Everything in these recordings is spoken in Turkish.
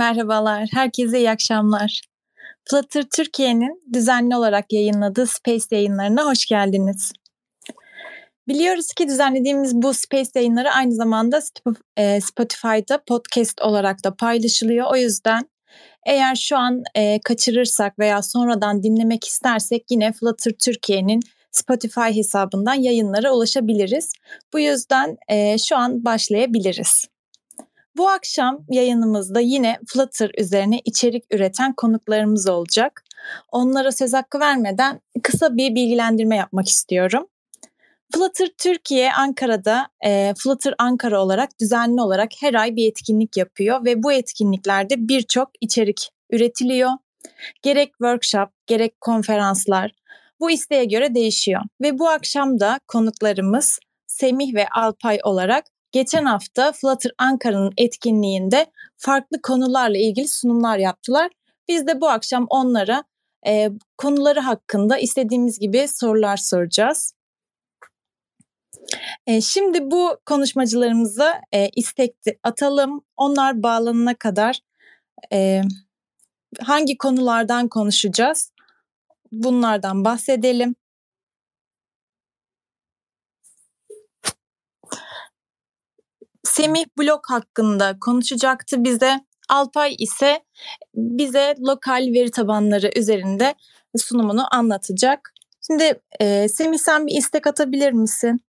Merhabalar, herkese iyi akşamlar. Flutter Türkiye'nin düzenli olarak yayınladığı Space yayınlarına hoş geldiniz. Biliyoruz ki düzenlediğimiz bu Space yayınları aynı zamanda e, Spotify'da podcast olarak da paylaşılıyor. O yüzden eğer şu an e, kaçırırsak veya sonradan dinlemek istersek yine Flutter Türkiye'nin Spotify hesabından yayınlara ulaşabiliriz. Bu yüzden e, şu an başlayabiliriz. Bu akşam yayınımızda yine Flutter üzerine içerik üreten konuklarımız olacak. Onlara söz hakkı vermeden kısa bir bilgilendirme yapmak istiyorum. Flutter Türkiye Ankara'da e, Flutter Ankara olarak düzenli olarak her ay bir etkinlik yapıyor ve bu etkinliklerde birçok içerik üretiliyor. Gerek workshop, gerek konferanslar bu isteğe göre değişiyor. Ve bu akşam da konuklarımız Semih ve Alpay olarak geçen hafta Flutter Ankara'nın etkinliğinde farklı konularla ilgili sunumlar yaptılar. Biz de bu akşam onlara e, konuları hakkında istediğimiz gibi sorular soracağız. E, şimdi bu konuşmacılarımıza e, istek atalım. Onlar bağlanana kadar e, hangi konulardan konuşacağız? Bunlardan bahsedelim. Semih blok hakkında konuşacaktı bize. Alpay ise bize lokal veri tabanları üzerinde sunumunu anlatacak. Şimdi e, Semih sen bir istek atabilir misin?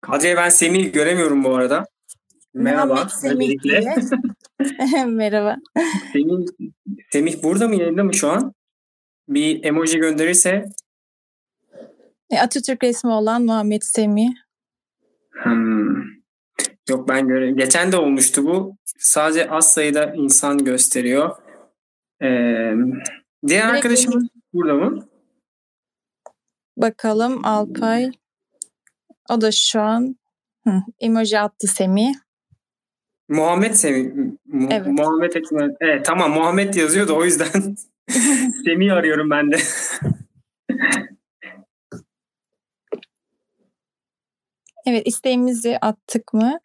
Kadriye ben Semih'i göremiyorum bu arada. Merhaba. Semih Merhaba. Semih, Semih burada mı yayında mı şu an? Bir emoji gönderirse. E, Atatürk resmi olan Muhammed Semih. Hmm. Yok ben göre geçen de olmuştu bu. Sadece az sayıda insan gösteriyor. Ee, diğer Direkt arkadaşım burada mı? Bakalım Alpay. O da şu an hı, emoji attı Semih. Muhammed Semih. Mu- evet. Muhammed Ekmen. Evet tamam Muhammed yazıyordu o yüzden Semih arıyorum ben de. Evet isteğimizi attık mı?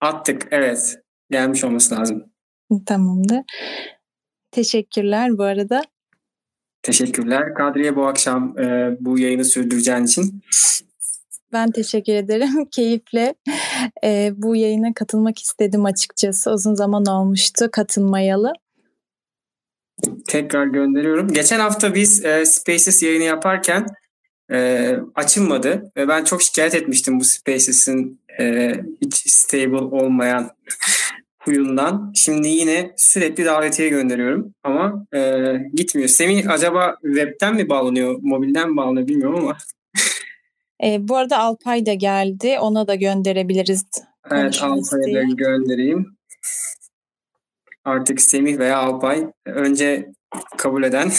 Attık evet. Gelmiş olması lazım. Tamamdır. Teşekkürler bu arada. Teşekkürler Kadriye bu akşam e, bu yayını sürdüreceğin için. Ben teşekkür ederim. Keyifle e, bu yayına katılmak istedim açıkçası. Uzun zaman olmuştu katılmayalı. Tekrar gönderiyorum. Geçen hafta biz e, Spaces yayını yaparken e, açılmadı ve ben çok şikayet etmiştim bu Spaces'in e, hiç stable olmayan huyundan. Şimdi yine sürekli davetiye gönderiyorum ama e, gitmiyor. Semih acaba webten mi bağlanıyor, mobilden mi bağlanıyor bilmiyorum ama e, bu arada Alpay da geldi. Ona da gönderebiliriz. Evet Alpay'a da göndereyim. Artık Semih veya Alpay önce kabul eden.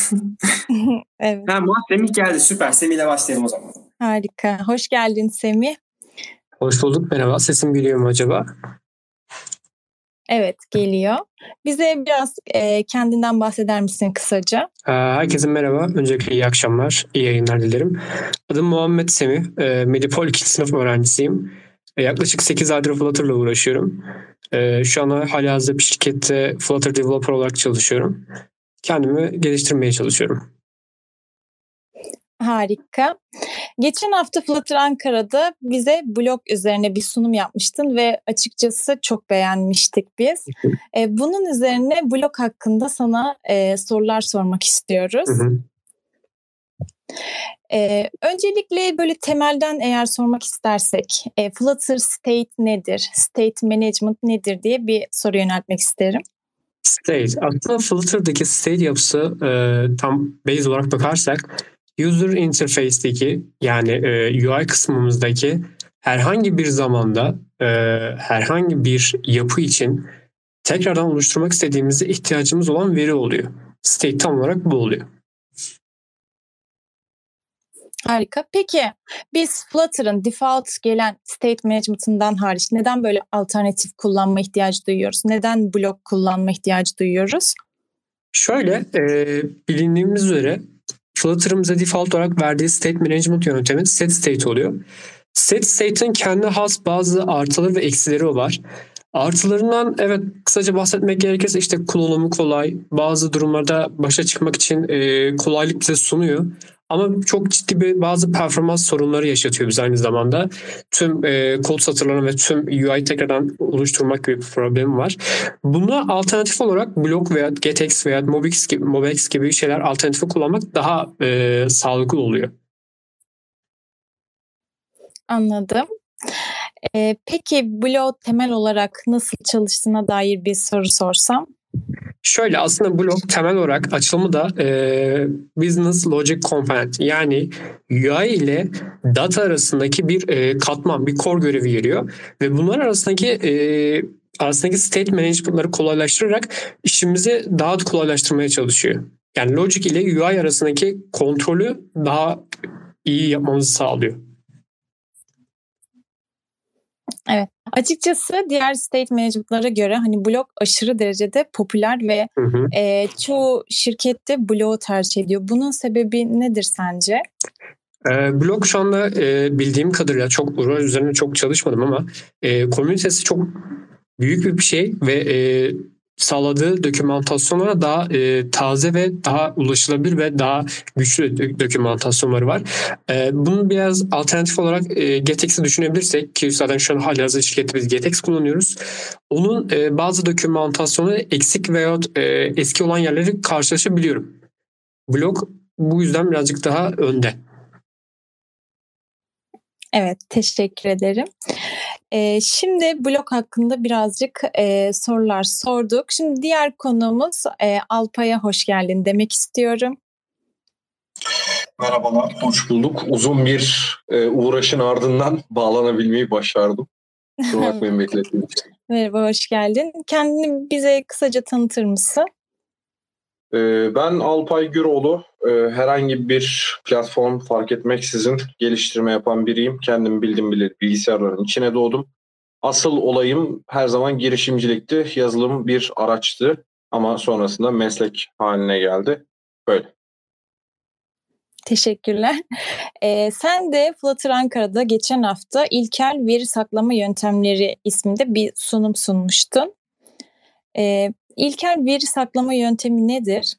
evet. Ha, Semih geldi süper. Semih ile başlayalım o zaman. Harika. Hoş geldin Semih. Hoş bulduk. Merhaba. Sesim geliyor mu acaba? Evet geliyor. Bize biraz e, kendinden bahseder misin kısaca? Ee, herkese merhaba. Öncelikle iyi akşamlar, iyi yayınlar dilerim. Adım Muhammed Semih. E, Medipol 2. sınıf öğrencisiyim. E, yaklaşık 8 aydır Flutter'la uğraşıyorum. E, şu an halihazırda bir şirkette Flutter Developer olarak çalışıyorum. Kendimi geliştirmeye çalışıyorum. Harika. Geçen hafta Flutter Ankara'da bize blog üzerine bir sunum yapmıştın ve açıkçası çok beğenmiştik biz. E, bunun üzerine blog hakkında sana e, sorular sormak istiyoruz. E, öncelikle böyle temelden eğer sormak istersek e, Flutter State nedir? State Management nedir diye bir soru yöneltmek isterim. State. Aslında Flutter'daki state yapısı e, tam base olarak bakarsak user interface'deki yani e, UI kısmımızdaki herhangi bir zamanda e, herhangi bir yapı için tekrardan oluşturmak istediğimizde ihtiyacımız olan veri oluyor. State tam olarak bu oluyor. Harika. Peki biz Flutter'ın default gelen state management'ından hariç neden böyle alternatif kullanma ihtiyacı duyuyoruz? Neden blok kullanma ihtiyacı duyuyoruz? Şöyle e, bilindiğimiz üzere Flutter'ımıza default olarak verdiği state management yöntemi set state oluyor. Set state'in kendi has bazı artıları ve eksileri var. Artılarından evet kısaca bahsetmek gerekirse işte kullanımı kolay. Bazı durumlarda başa çıkmak için e, kolaylık bize sunuyor. Ama çok ciddi bir bazı performans sorunları yaşatıyor biz aynı zamanda. Tüm e, kod satırlarını ve tüm UI tekrardan oluşturmak gibi bir problem var. Buna alternatif olarak Block veya GetX veya Mobix gibi, Mobex gibi şeyler alternatifi kullanmak daha e, sağlıklı oluyor. Anladım. Ee, peki Block temel olarak nasıl çalıştığına dair bir soru sorsam? Şöyle aslında blok temel olarak açılımı da e, Business Logic Component yani UI ile data arasındaki bir e, katman, bir core görevi geliyor ve bunlar arasındaki e, arasındaki state management'ları kolaylaştırarak işimizi daha kolaylaştırmaya çalışıyor. Yani Logic ile UI arasındaki kontrolü daha iyi yapmamızı sağlıyor. Evet. Açıkçası diğer state management'lara göre hani blok aşırı derecede popüler ve hı hı. E, çoğu şirkette bloğu tercih ediyor. Bunun sebebi nedir sence? E, blok şu anda e, bildiğim kadarıyla çok üzerine çok çalışmadım ama e, komünitesi çok büyük bir şey ve e, sağladığı dokümantasyonlara daha e, taze ve daha ulaşılabilir ve daha güçlü dokümantasyonları var. E, bunun biraz alternatif olarak e, GetX'i düşünebilirsek ki zaten şu an hali hazır şirkette biz kullanıyoruz. Onun e, bazı dokümantasyonu eksik veya e, eski olan yerleri karşılaşabiliyorum. Blog bu yüzden birazcık daha önde. Evet, teşekkür ederim. Ee, şimdi blog hakkında birazcık e, sorular sorduk. Şimdi diğer konumuz e, Alpay'a hoş geldin demek istiyorum. Merhabalar, hoş bulduk. Uzun bir e, uğraşın ardından bağlanabilmeyi başardım. Kusura bakmayın beklettiğim Merhaba, hoş geldin. Kendini bize kısaca tanıtır mısın? Ee, ben Alpay Güroğlu. Ee, herhangi bir platform fark etmeksizin geliştirme yapan biriyim. Kendim bildim bilir bilgisayarların içine doğdum. Asıl olayım her zaman girişimcilikti. Yazılım bir araçtı ama sonrasında meslek haline geldi. Böyle. Teşekkürler. Ee, sen de Flutter Ankara'da geçen hafta ilkel veri saklama yöntemleri isminde bir sunum sunmuştun. Ee, İlkel veri saklama yöntemi nedir?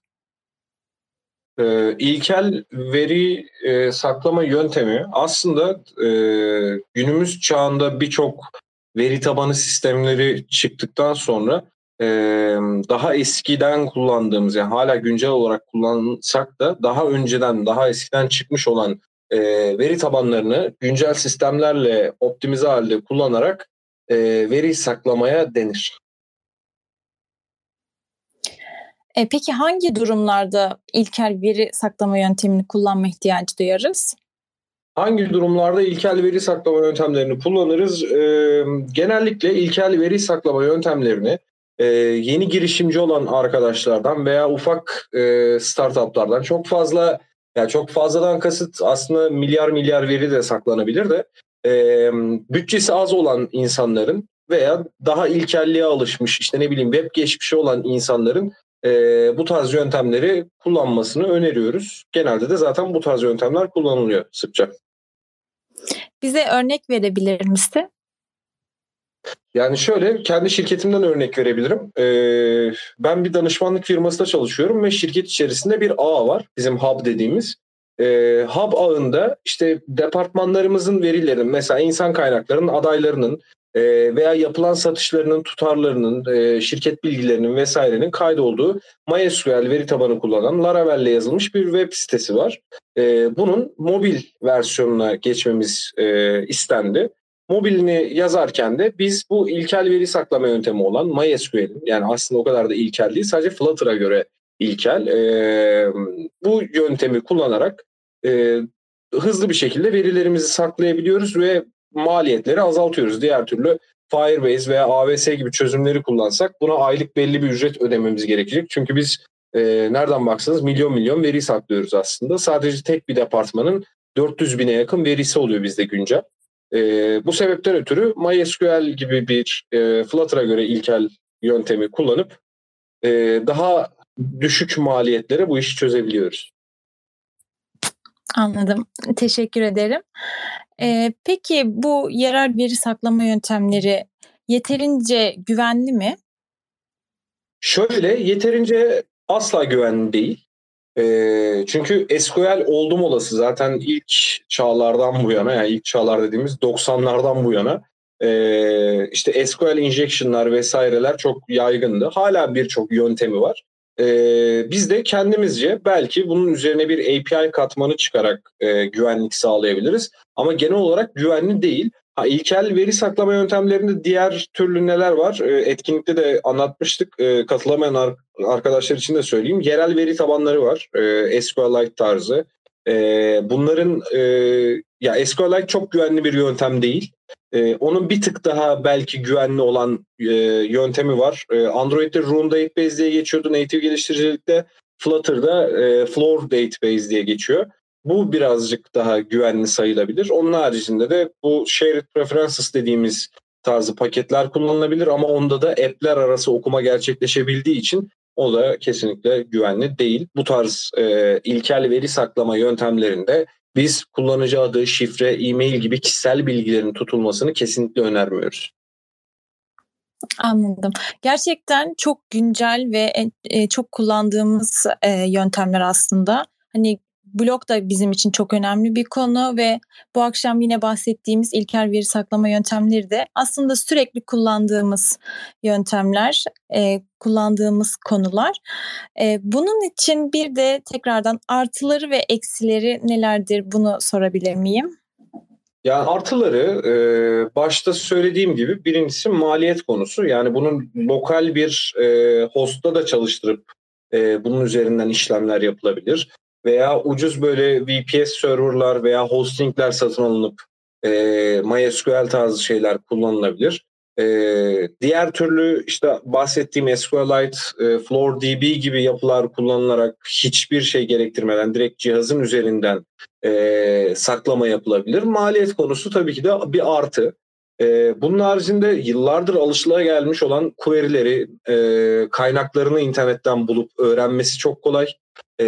Ee, ilkel veri e, saklama yöntemi aslında e, günümüz çağında birçok veri tabanı sistemleri çıktıktan sonra e, daha eskiden kullandığımız yani hala güncel olarak kullansak da daha önceden daha eskiden çıkmış olan e, veri tabanlarını güncel sistemlerle optimize halde kullanarak e, veri saklamaya denir. E, peki hangi durumlarda ilkel veri saklama yöntemini kullanma ihtiyacı duyarız? Hangi durumlarda ilkel veri saklama yöntemlerini kullanırız? Ee, genellikle ilkel veri saklama yöntemlerini e, yeni girişimci olan arkadaşlardan veya ufak e, startuplardan çok fazla yani çok fazladan kasıt aslında milyar milyar veri de saklanabilir de e, bütçesi az olan insanların veya daha ilkelliğe alışmış işte ne bileyim web geçmişi olan insanların e, bu tarz yöntemleri kullanmasını öneriyoruz. Genelde de zaten bu tarz yöntemler kullanılıyor sıkça. Bize örnek verebilir misin? Yani şöyle kendi şirketimden örnek verebilirim. Ee, ben bir danışmanlık firmasında çalışıyorum ve şirket içerisinde bir ağ var. Bizim hub dediğimiz. Ee, hub ağında işte departmanlarımızın verilerinin mesela insan kaynaklarının adaylarının veya yapılan satışlarının tutarlarının, e, şirket bilgilerinin vesairenin kaydolduğu MySQL veri tabanı kullanan Laravel ile yazılmış bir web sitesi var. Ee, bunun mobil versiyonuna geçmemiz e, istendi. Mobilini yazarken de biz bu ilkel veri saklama yöntemi olan MySQL'in yani aslında o kadar da ilkel değil sadece Flutter'a göre ilkel bu yöntemi kullanarak hızlı bir şekilde verilerimizi saklayabiliyoruz ve maliyetleri azaltıyoruz. Diğer türlü Firebase veya AWS gibi çözümleri kullansak buna aylık belli bir ücret ödememiz gerekecek. Çünkü biz e, nereden baksanız milyon milyon veri saklıyoruz aslında. Sadece tek bir departmanın 400 bine yakın verisi oluyor bizde güncel. E, bu sebepten ötürü MySQL gibi bir e, Flutter'a göre ilkel yöntemi kullanıp e, daha düşük maliyetlere bu işi çözebiliyoruz. Anladım. Teşekkür ederim. Ee, peki bu yerel veri saklama yöntemleri yeterince güvenli mi? Şöyle yeterince asla güvenli değil. Çünkü SQL oldum olası zaten ilk çağlardan bu yana yani ilk çağlar dediğimiz 90'lardan bu yana işte SQL injection'lar vesaireler çok yaygındı. Hala birçok yöntemi var. E, biz de kendimizce belki bunun üzerine bir API katmanı çıkarak e, güvenlik sağlayabiliriz. Ama genel olarak güvenli değil. Ha, ilkel veri saklama yöntemlerinde diğer türlü neler var? E, etkinlikte de anlatmıştık. E, katılamayan ar- arkadaşlar için de söyleyeyim. Yerel veri tabanları var. E, SQLite tarzı. E, bunların e, ya SQLite çok güvenli bir yöntem değil. E, onun bir tık daha belki güvenli olan e, yöntemi var. E, Android'de Rune Database diye geçiyordu native geliştiricilikte. Flutter'da e, Floor Database diye geçiyor. Bu birazcık daha güvenli sayılabilir. Onun haricinde de bu Shared Preferences dediğimiz tarzı paketler kullanılabilir ama onda da app'ler arası okuma gerçekleşebildiği için o da kesinlikle güvenli değil. Bu tarz e, ilkel veri saklama yöntemlerinde biz kullanıcı adı, şifre, e-mail gibi kişisel bilgilerin tutulmasını kesinlikle önermiyoruz. Anladım. Gerçekten çok güncel ve e, çok kullandığımız e, yöntemler aslında. Hani blog da bizim için çok önemli bir konu ve bu akşam yine bahsettiğimiz ilkel veri saklama yöntemleri de aslında sürekli kullandığımız yöntemler, e, kullandığımız konular. E, bunun için bir de tekrardan artıları ve eksileri nelerdir bunu sorabilir miyim? Yani artıları e, başta söylediğim gibi birincisi maliyet konusu. Yani bunun lokal bir e, hostta da çalıştırıp e, bunun üzerinden işlemler yapılabilir veya ucuz böyle VPS serverlar veya hostingler satın alınıp e, MySQL tarzı şeyler kullanılabilir. E, diğer türlü işte bahsettiğim SQLite, e, FloorDB gibi yapılar kullanılarak hiçbir şey gerektirmeden direkt cihazın üzerinden e, saklama yapılabilir. Maliyet konusu tabii ki de bir artı. E, bunun haricinde yıllardır alışıla gelmiş olan query'leri, e, kaynaklarını internetten bulup öğrenmesi çok kolay e,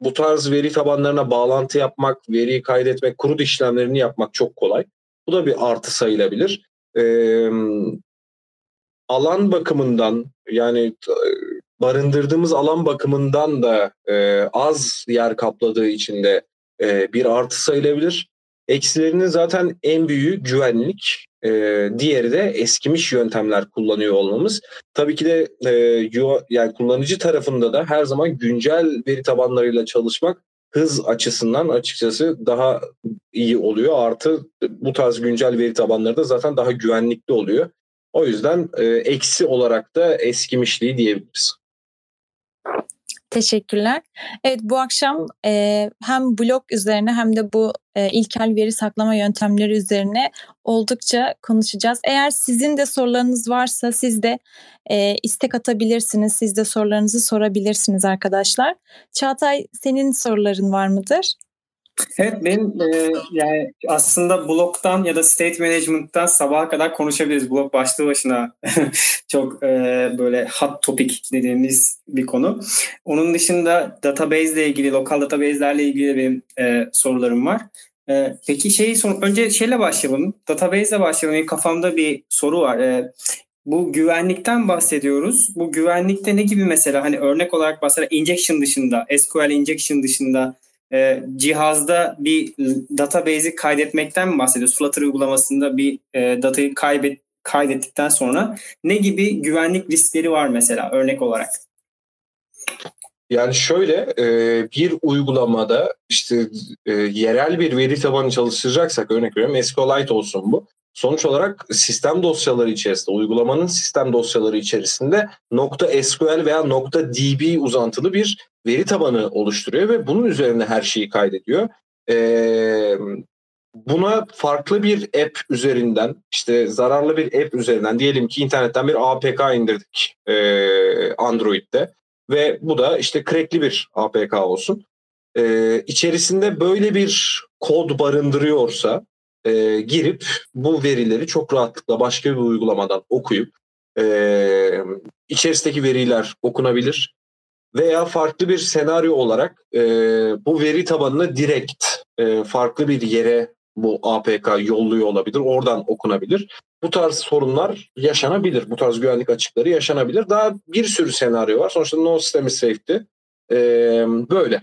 bu tarz veri tabanlarına bağlantı yapmak, veriyi kaydetmek, kurut işlemlerini yapmak çok kolay. Bu da bir artı sayılabilir. E, alan bakımından yani barındırdığımız alan bakımından da e, az yer kapladığı için de e, bir artı sayılabilir. Eksilerinin zaten en büyüğü güvenlik. E, diğeri de eskimiş yöntemler kullanıyor olmamız. Tabii ki de e, yani kullanıcı tarafında da her zaman güncel veri tabanlarıyla çalışmak hız açısından açıkçası daha iyi oluyor. Artı bu tarz güncel veri tabanları da zaten daha güvenlikli oluyor. O yüzden e, eksi olarak da eskimişliği diyebiliriz. Teşekkürler. Evet bu akşam e, hem blog üzerine hem de bu e, ilkel veri saklama yöntemleri üzerine oldukça konuşacağız. Eğer sizin de sorularınız varsa siz de e, istek atabilirsiniz. Siz de sorularınızı sorabilirsiniz arkadaşlar. Çağatay senin soruların var mıdır? Evet benim e, yani aslında bloktan ya da state management'tan sabaha kadar konuşabiliriz. Blok başlı başına çok e, böyle hot topic dediğimiz bir konu. Onun dışında database ile ilgili, lokal database'lerle ilgili benim e, sorularım var. E, peki şey son önce şeyle başlayalım. Database ile başlayalım. Benim kafamda bir soru var. E, bu güvenlikten bahsediyoruz. Bu güvenlikte ne gibi mesela hani örnek olarak mesela injection dışında, SQL injection dışında e, cihazda bir database'i kaydetmekten mi bahsediyoruz? Flutter uygulamasında bir e, datayı kaybet, kaydettikten sonra ne gibi güvenlik riskleri var mesela örnek olarak? Yani şöyle e, bir uygulamada işte e, yerel bir veri tabanı çalıştıracaksak örnek veriyorum SQLite olsun bu. Sonuç olarak sistem dosyaları içerisinde, uygulamanın sistem dosyaları içerisinde nokta .SQL veya nokta .db uzantılı bir veri tabanı oluşturuyor ve bunun üzerine her şeyi kaydediyor. Ee, buna farklı bir app üzerinden, işte zararlı bir app üzerinden diyelim ki internetten bir APK indirdik e, Android'de ve bu da işte crackli bir APK olsun. Ee, içerisinde böyle bir kod barındırıyorsa e, girip bu verileri çok rahatlıkla başka bir uygulamadan okuyup e, içerisindeki veriler okunabilir veya farklı bir senaryo olarak e, bu veri tabanını direkt e, farklı bir yere bu APK yolluyor olabilir. Oradan okunabilir. bu tarz sorunlar yaşanabilir. Bu tarz güvenlik açıkları yaşanabilir. Daha bir sürü senaryo var. Sonuçta no system is safety. Ee, böyle.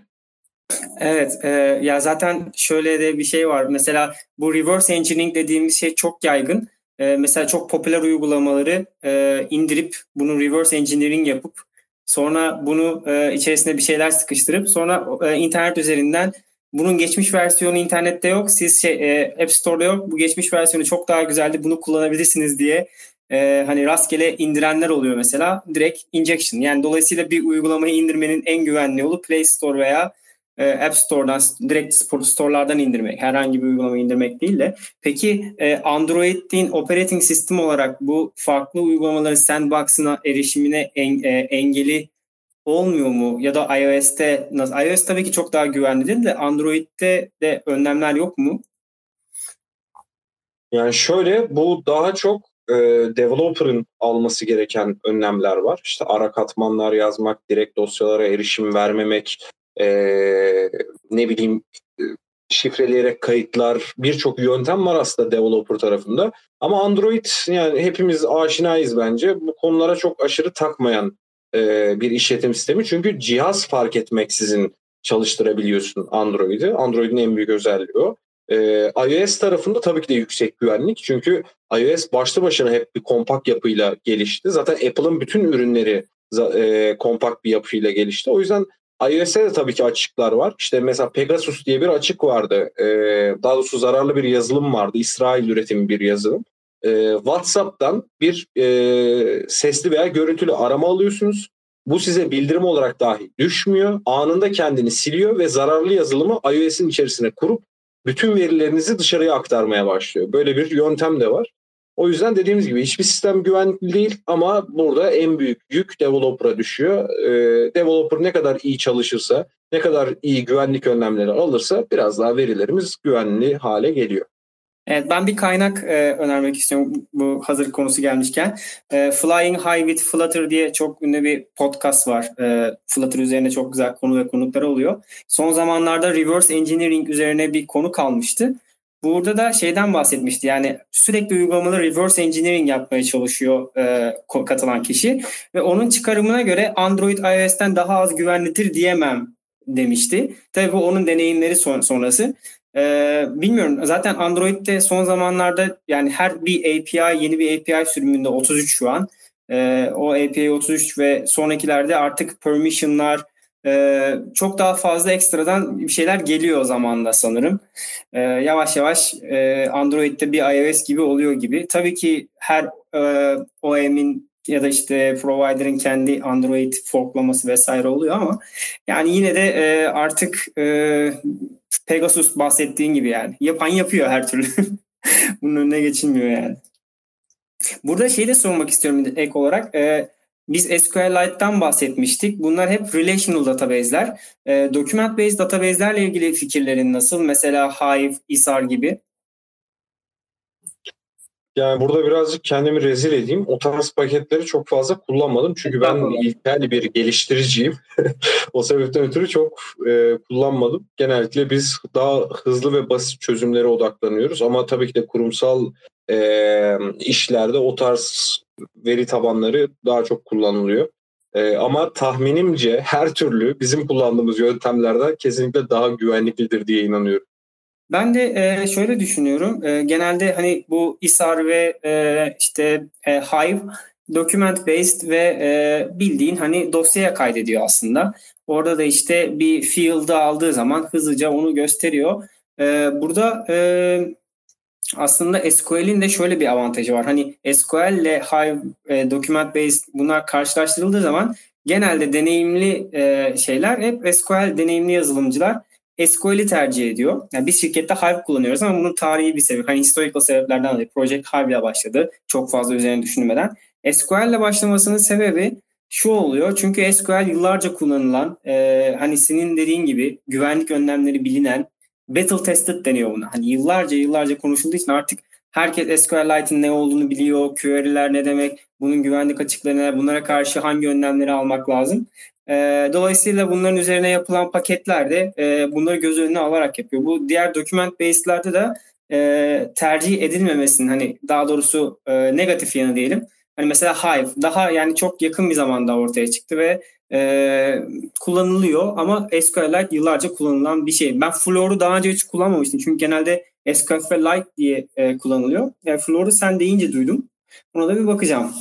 Evet e, ya zaten şöyle de bir şey var. Mesela bu reverse engineering dediğimiz şey çok yaygın. E, mesela çok popüler uygulamaları e, indirip bunu reverse engineering yapıp sonra bunu e, içerisine bir şeyler sıkıştırıp sonra e, internet üzerinden bunun geçmiş versiyonu internette yok. Siz şey e, App Store'da yok. Bu geçmiş versiyonu çok daha güzeldi. Bunu kullanabilirsiniz diye e, hani rastgele indirenler oluyor mesela. Direkt injection. Yani dolayısıyla bir uygulamayı indirmenin en güvenli yolu Play Store veya e, App Store'dan direkt store'lardan indirmek. Herhangi bir uygulama indirmek değil de. Peki e, Android'in operating system olarak bu farklı uygulamaların sandbox'ına erişimine en, e, engeli olmuyor mu? Ya da iOS'te iOS tabii ki çok daha güvenlidir de Android'de de önlemler yok mu? Yani şöyle bu daha çok e, developer'ın alması gereken önlemler var. İşte ara katmanlar yazmak, direkt dosyalara erişim vermemek, e, ne bileyim e, şifreleyerek kayıtlar birçok yöntem var aslında developer tarafında. Ama Android yani hepimiz aşinayız bence. Bu konulara çok aşırı takmayan e, bir işletim sistemi. Çünkü cihaz fark etmeksizin çalıştırabiliyorsun Android'i. Android'in en büyük özelliği o. E, iOS tarafında tabii ki de yüksek güvenlik. Çünkü iOS başlı başına hep bir kompakt yapıyla gelişti. Zaten Apple'ın bütün ürünleri e, kompakt bir yapıyla gelişti. O yüzden iOS'te de tabii ki açıklar var. İşte mesela Pegasus diye bir açık vardı. Ee, daha doğrusu zararlı bir yazılım vardı. İsrail üretimi bir yazılım. Ee, WhatsApp'tan bir e, sesli veya görüntülü arama alıyorsunuz. Bu size bildirim olarak dahi düşmüyor. Anında kendini siliyor ve zararlı yazılımı iOS'in içerisine kurup bütün verilerinizi dışarıya aktarmaya başlıyor. Böyle bir yöntem de var. O yüzden dediğimiz gibi hiçbir sistem güvenli değil ama burada en büyük yük developer'a düşüyor. Ee, developer ne kadar iyi çalışırsa, ne kadar iyi güvenlik önlemleri alırsa biraz daha verilerimiz güvenli hale geliyor. Evet ben bir kaynak e, önermek istiyorum bu hazır konusu gelmişken. E, Flying High with Flutter diye çok ünlü bir podcast var. E, Flutter üzerine çok güzel konu ve konukları oluyor. Son zamanlarda reverse engineering üzerine bir konu kalmıştı. Burada da şeyden bahsetmişti yani sürekli uygulamalı reverse engineering yapmaya çalışıyor e, katılan kişi ve onun çıkarımına göre Android iOS'ten daha az güvenlidir diyemem demişti. Tabii bu onun deneyimleri son, sonrası. Ee, bilmiyorum zaten Android'de son zamanlarda yani her bir API yeni bir API sürümünde 33 şu an. Ee, o API 33 ve sonrakilerde artık permission'lar ee, çok daha fazla ekstradan bir şeyler geliyor o zamanda sanırım. Ee, yavaş yavaş e, Android'de bir iOS gibi oluyor gibi. Tabii ki her e, OEM'in ya da işte provider'ın kendi Android forklaması vesaire oluyor ama yani yine de e, artık e, Pegasus bahsettiğin gibi yani yapan yapıyor her türlü. Bunun önüne geçilmiyor yani. Burada şey de sormak istiyorum ek olarak. E, biz SQLite'dan bahsetmiştik. Bunlar hep relational database'ler. E, document based database'lerle ilgili fikirlerin nasıl? Mesela Hive, Isar gibi. Yani burada birazcık kendimi rezil edeyim. O tarz paketleri çok fazla kullanmadım. Çünkü ben ilkel bir geliştiriciyim. o sebepten ötürü çok e, kullanmadım. Genellikle biz daha hızlı ve basit çözümlere odaklanıyoruz. Ama tabii ki de kurumsal e, işlerde o tarz veri tabanları daha çok kullanılıyor. E, ama tahminimce her türlü bizim kullandığımız yöntemlerden kesinlikle daha güvenliklidir diye inanıyorum. Ben de e, şöyle düşünüyorum. E, genelde hani bu ISAR ve e, işte e, Hive document based ve e, bildiğin hani dosyaya kaydediyor aslında. Orada da işte bir field'ı aldığı zaman hızlıca onu gösteriyor. E, burada e, aslında SQL'in de şöyle bir avantajı var. Hani SQL ile Hive e, document based bunlar karşılaştırıldığı zaman genelde deneyimli e, şeyler hep SQL deneyimli yazılımcılar SQL'i tercih ediyor. Yani biz şirkette Hive kullanıyoruz ama bunun tarihi bir sebep. Hani historical sebeplerden dolayı Project Hive ile başladı. Çok fazla üzerine düşünmeden. SQL ile başlamasının sebebi şu oluyor. Çünkü SQL yıllarca kullanılan, e, hani senin dediğin gibi güvenlik önlemleri bilinen, battle tested deniyor buna. Hani yıllarca yıllarca konuşulduğu için artık herkes SQLite'in ne olduğunu biliyor, query'ler ne demek, bunun güvenlik açıkları neler, bunlara karşı hangi önlemleri almak lazım. E, dolayısıyla bunların üzerine yapılan paketler de e, bunları göz önüne alarak yapıyor. Bu diğer document based'lerde de e, tercih edilmemesinin hani daha doğrusu e, negatif yanı diyelim. Hani mesela Hive daha yani çok yakın bir zamanda ortaya çıktı ve e, kullanılıyor ama SQLite yıllarca kullanılan bir şey. Ben Floor'u daha önce hiç kullanmamıştım çünkü genelde SQLite diye e, kullanılıyor. Yani Floor'u sen deyince duydum. Ona da bir bakacağım.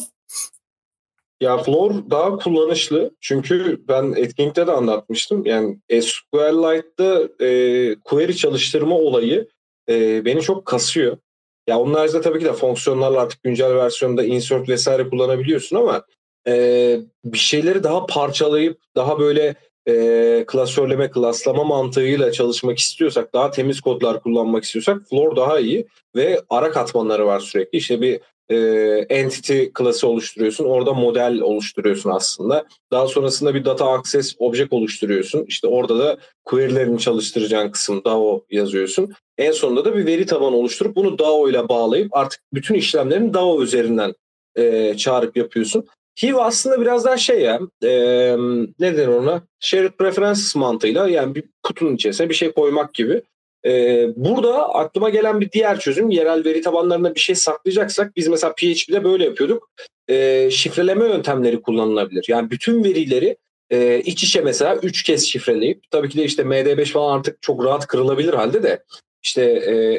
Ya Floor daha kullanışlı. Çünkü ben etkinlikte de anlatmıştım. Yani SQLite'da e, query çalıştırma olayı e, beni çok kasıyor. Ya onun haricinde tabii ki de fonksiyonlarla artık güncel versiyonda insert vesaire kullanabiliyorsun ama e, bir şeyleri daha parçalayıp daha böyle e, klasörleme, klaslama mantığıyla çalışmak istiyorsak, daha temiz kodlar kullanmak istiyorsak Floor daha iyi ve ara katmanları var sürekli. İşte bir e, entity klası oluşturuyorsun. Orada model oluşturuyorsun aslında. Daha sonrasında bir data access object oluşturuyorsun. İşte orada da query'lerini çalıştıracağın kısım DAO yazıyorsun. En sonunda da bir veri tabanı oluşturup bunu DAO ile bağlayıp artık bütün işlemlerini DAO üzerinden e, çağırıp yapıyorsun. Hive aslında biraz daha şey ya e, ne ona shared preferences mantığıyla yani bir kutunun içerisine bir şey koymak gibi. E, burada aklıma gelen bir diğer çözüm yerel veri tabanlarında bir şey saklayacaksak biz mesela PHP'de böyle yapıyorduk. E, şifreleme yöntemleri kullanılabilir. Yani bütün verileri e, iç içe mesela 3 kez şifreleyip tabii ki de işte MD5 falan artık çok rahat kırılabilir halde de işte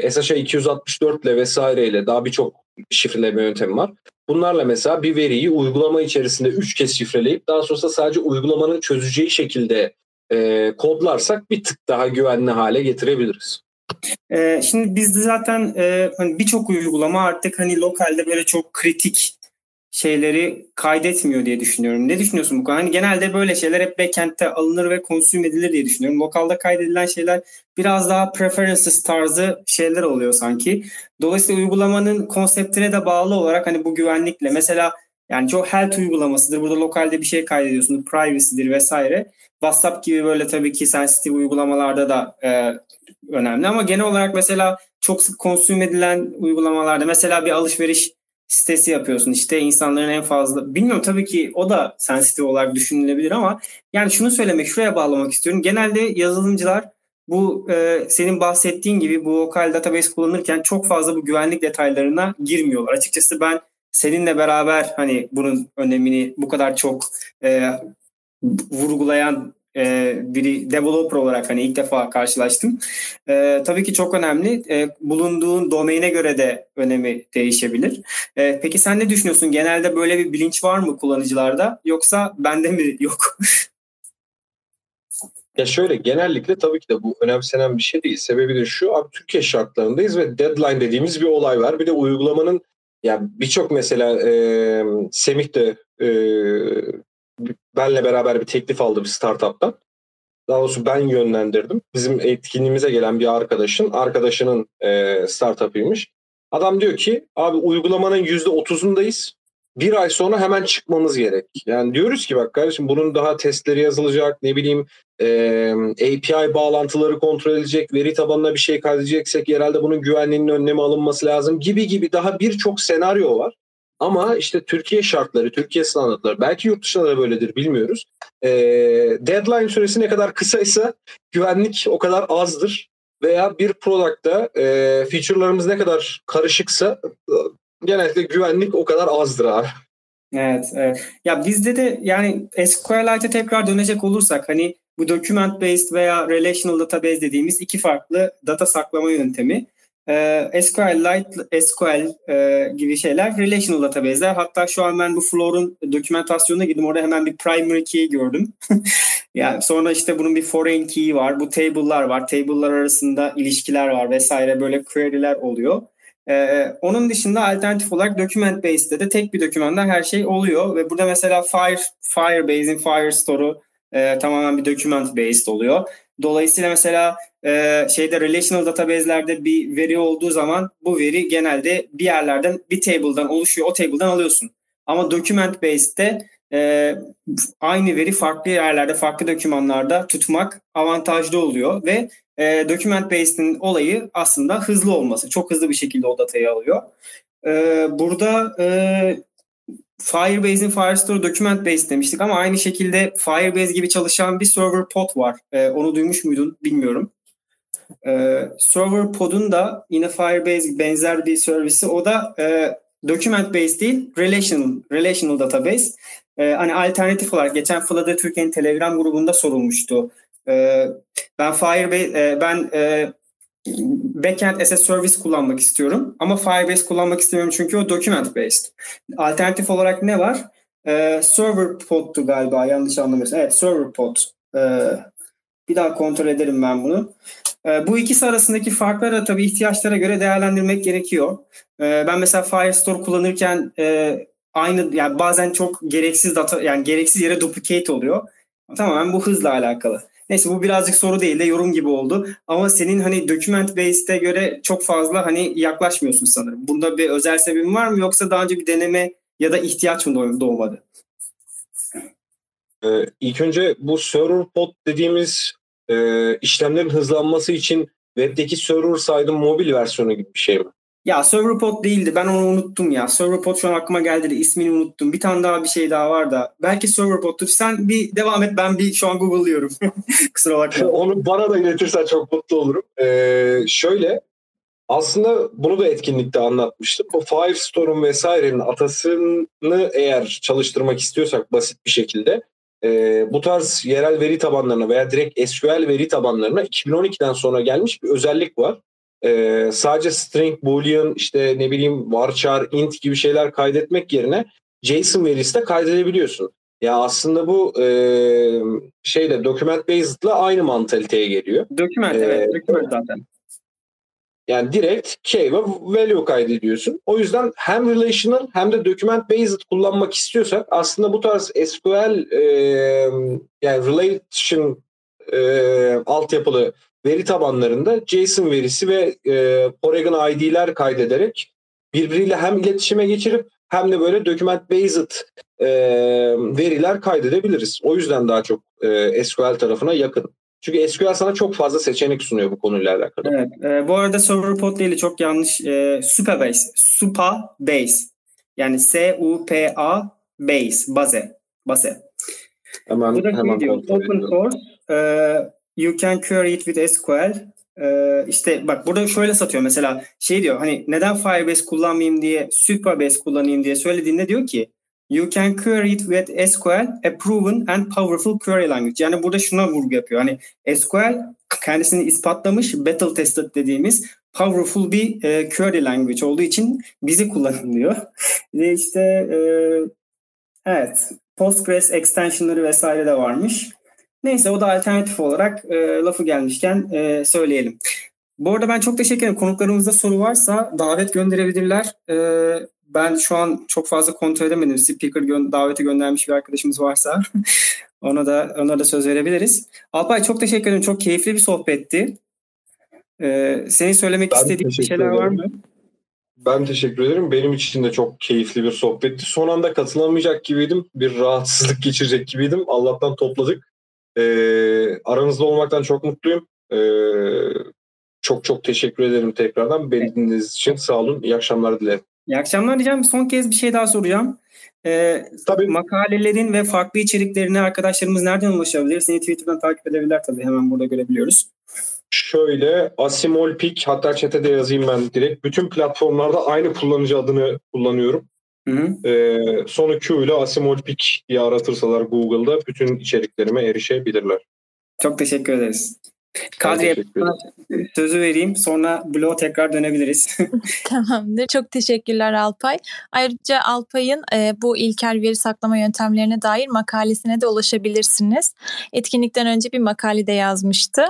e, SHA 264 ile vesaireyle daha birçok şifreleme yöntemi var. Bunlarla mesela bir veriyi uygulama içerisinde 3 kez şifreleyip daha sonra sadece uygulamanın çözeceği şekilde e, kodlarsak bir tık daha güvenli hale getirebiliriz. Ee, şimdi bizde zaten e, hani birçok uygulama artık hani lokalde böyle çok kritik şeyleri kaydetmiyor diye düşünüyorum. Ne düşünüyorsun bu konuda? Hani genelde böyle şeyler hep backend'te alınır ve konsüm edilir diye düşünüyorum. Lokalda kaydedilen şeyler biraz daha preferences tarzı şeyler oluyor sanki. Dolayısıyla uygulamanın konseptine de bağlı olarak hani bu güvenlikle mesela yani çok health uygulamasıdır. Burada lokalde bir şey kaydediyorsunuz. Privacy'dir vesaire. WhatsApp gibi böyle tabii ki sensitive uygulamalarda da e, önemli ama genel olarak mesela çok sık konsüm edilen uygulamalarda mesela bir alışveriş sitesi yapıyorsun işte insanların en fazla bilmiyorum tabii ki o da sensitive olarak düşünülebilir ama yani şunu söylemek şuraya bağlamak istiyorum. Genelde yazılımcılar bu e, senin bahsettiğin gibi bu lokal database kullanırken çok fazla bu güvenlik detaylarına girmiyorlar. Açıkçası ben seninle beraber hani bunun önemini bu kadar çok e, vurgulayan e, biri developer olarak hani ilk defa karşılaştım. E, tabii ki çok önemli. E, bulunduğun domaine göre de önemi değişebilir. E, peki sen ne düşünüyorsun? Genelde böyle bir bilinç var mı kullanıcılarda yoksa bende mi yok? Ya şöyle genellikle tabii ki de bu önemsenen bir şey değil. Sebebi de şu abi Türkiye şartlarındayız ve deadline dediğimiz bir olay var. Bir de uygulamanın yani birçok mesela e, Semih de e, benle beraber bir teklif aldı bir startup'tan. Daha doğrusu ben yönlendirdim. Bizim etkinliğimize gelen bir arkadaşın, arkadaşının e, startup'ıymış. Adam diyor ki abi uygulamanın yüzde otuzundayız. Bir ay sonra hemen çıkmamız gerek. Yani diyoruz ki bak kardeşim bunun daha testleri yazılacak ne bileyim e, API bağlantıları kontrol edilecek, veri tabanına bir şey kaydedeceksek herhalde bunun güvenliğinin önlemi alınması lazım gibi gibi daha birçok senaryo var. Ama işte Türkiye şartları, Türkiye standartları belki yurt dışında da böyledir bilmiyoruz. E, deadline süresi ne kadar kısaysa güvenlik o kadar azdır. Veya bir product'ta e, feature'larımız ne kadar karışıksa e, genellikle güvenlik o kadar azdır abi. Evet, evet. Ya bizde de yani SQLite'e tekrar dönecek olursak hani bu document based veya relational database dediğimiz iki farklı data saklama yöntemi. Ee, SQLite, SQL e, gibi şeyler relational database'ler. Hatta şu an ben bu Floor'un dokümantasyonuna girdim. Orada hemen bir primary key gördüm. yani sonra işte bunun bir foreign key var. Bu table'lar var. Table'lar arasında ilişkiler var vesaire böyle query'ler oluyor. Ee, onun dışında alternatif olarak document based'de de tek bir dokümanda her şey oluyor ve burada mesela Fire Firebase'in Firestore'u e, tamamen bir document based oluyor. Dolayısıyla mesela e, şeyde relational database'lerde bir veri olduğu zaman bu veri genelde bir yerlerden bir table'dan oluşuyor. O table'dan alıyorsun. Ama document based'de e, aynı veri farklı yerlerde, farklı dokümanlarda tutmak avantajlı oluyor ve e, document based'in olayı aslında hızlı olması. Çok hızlı bir şekilde o datayı alıyor. E, burada e, Firebase'in Firestore Document Base demiştik ama aynı şekilde Firebase gibi çalışan bir server pod var. Ee, onu duymuş muydun bilmiyorum. E, server pod'un da yine Firebase benzer bir servisi. O da e, document based değil, relational, relational database. E, hani alternatif olarak geçen Flutter Türkiye'nin Telegram grubunda sorulmuştu. E, ben Firebase, e, ben e, backend as a service kullanmak istiyorum. Ama Firebase kullanmak istemiyorum çünkü o document based. Alternatif olarak ne var? Ee, server pod'tu galiba yanlış anlamıyorsam. Evet server pod. Ee, bir daha kontrol ederim ben bunu. Ee, bu ikisi arasındaki farkları da tabii ihtiyaçlara göre değerlendirmek gerekiyor. Ee, ben mesela Firestore kullanırken e, aynı yani bazen çok gereksiz data yani gereksiz yere duplicate oluyor. Tamamen bu hızla alakalı. Neyse bu birazcık soru değil de yorum gibi oldu. Ama senin hani document based'e göre çok fazla hani yaklaşmıyorsun sanırım. Bunda bir özel sebebin var mı yoksa daha önce bir deneme ya da ihtiyaç mı doğmadı? Ee, ilk önce bu server pod dediğimiz e, işlemlerin hızlanması için webdeki server side'ın mobil versiyonu gibi bir şey mi? Ya Serverpod değildi. Ben onu unuttum ya. Serverpod şu an aklıma geldi de ismini unuttum. Bir tane daha bir şey daha var da. Belki Serverpod'tur. Sen bir devam et. Ben bir şu an Google'lıyorum. Kusura bakma. onu bana da iletirsen çok mutlu olurum. Ee, şöyle aslında bunu da etkinlikte anlatmıştım. Bu Firestore'un vesairenin atasını eğer çalıştırmak istiyorsak basit bir şekilde e, bu tarz yerel veri tabanlarına veya direkt SQL veri tabanlarına 2012'den sonra gelmiş bir özellik var e, sadece string, boolean, işte ne bileyim varchar, int gibi şeyler kaydetmek yerine JSON verisi de kaydedebiliyorsun. Ya aslında bu e, şeyle document based'la aynı mantaliteye geliyor. Document ee, evet, document zaten. Yani direkt key ve value kaydediyorsun. O yüzden hem relational hem de document based kullanmak istiyorsak aslında bu tarz SQL e, yani relation e, altyapılı veri tabanlarında JSON verisi ve e, Polygon ID'ler kaydederek birbiriyle hem iletişime geçirip hem de böyle document based e, veriler kaydedebiliriz. O yüzden daha çok e, SQL tarafına yakın. Çünkü SQL sana çok fazla seçenek sunuyor bu konuyla alakalı. Evet. E, bu arada server pod değil çok yanlış. E, Supabase. Supa base. Yani S U P A base. Base. Base. Hemen, bu da hemen diyor, open source e, you can query it with SQL. Ee, işte bak burada şöyle satıyor mesela şey diyor hani neden Firebase kullanmayayım diye Supabase kullanayım diye söylediğinde diyor ki You can query it with SQL, a proven and powerful query language. Yani burada şuna vurgu yapıyor. Hani SQL kendisini ispatlamış, battle tested dediğimiz powerful bir e, query language olduğu için bizi kullanın diyor. Ve işte e, evet Postgres extensionları vesaire de varmış. Neyse o da alternatif olarak e, lafı gelmişken e, söyleyelim. Bu arada ben çok teşekkür ederim. Konuklarımızda soru varsa davet gönderebilirler. E, ben şu an çok fazla kontrol edemedim. Speaker gö- daveti göndermiş bir arkadaşımız varsa ona da ona da söz verebiliriz. Alpay çok teşekkür ederim. Çok keyifli bir sohbetti. Ee, senin söylemek ben istediğin şeyler ederim. var mı? Ben teşekkür ederim. Benim için de çok keyifli bir sohbetti. Son anda katılamayacak gibiydim. Bir rahatsızlık geçirecek gibiydim. Allah'tan topladık. E, aranızda olmaktan çok mutluyum. E, çok çok teşekkür ederim tekrardan. Beni dinlediğiniz için sağ olun. İyi akşamlar dilerim. İyi akşamlar diyeceğim. Son kez bir şey daha soracağım. Ee, tabii. Makalelerin ve farklı içeriklerine arkadaşlarımız nereden ulaşabilir? Seni Twitter'dan takip edebilirler tabii. Hemen burada görebiliyoruz. Şöyle Asimolpik hatta chat'e de yazayım ben direkt. Bütün platformlarda aynı kullanıcı adını kullanıyorum. Hı hı. Ee, sonu Q ile Asimolpik diye aratırsalar Google'da bütün içeriklerime erişebilirler. Çok teşekkür ederiz. Kadriye sözü vereyim sonra bloğa tekrar dönebiliriz. Tamamdır. Çok teşekkürler Alpay. Ayrıca Alpay'ın e, bu ilkel veri saklama yöntemlerine dair makalesine de ulaşabilirsiniz. Etkinlikten önce bir makale de yazmıştı.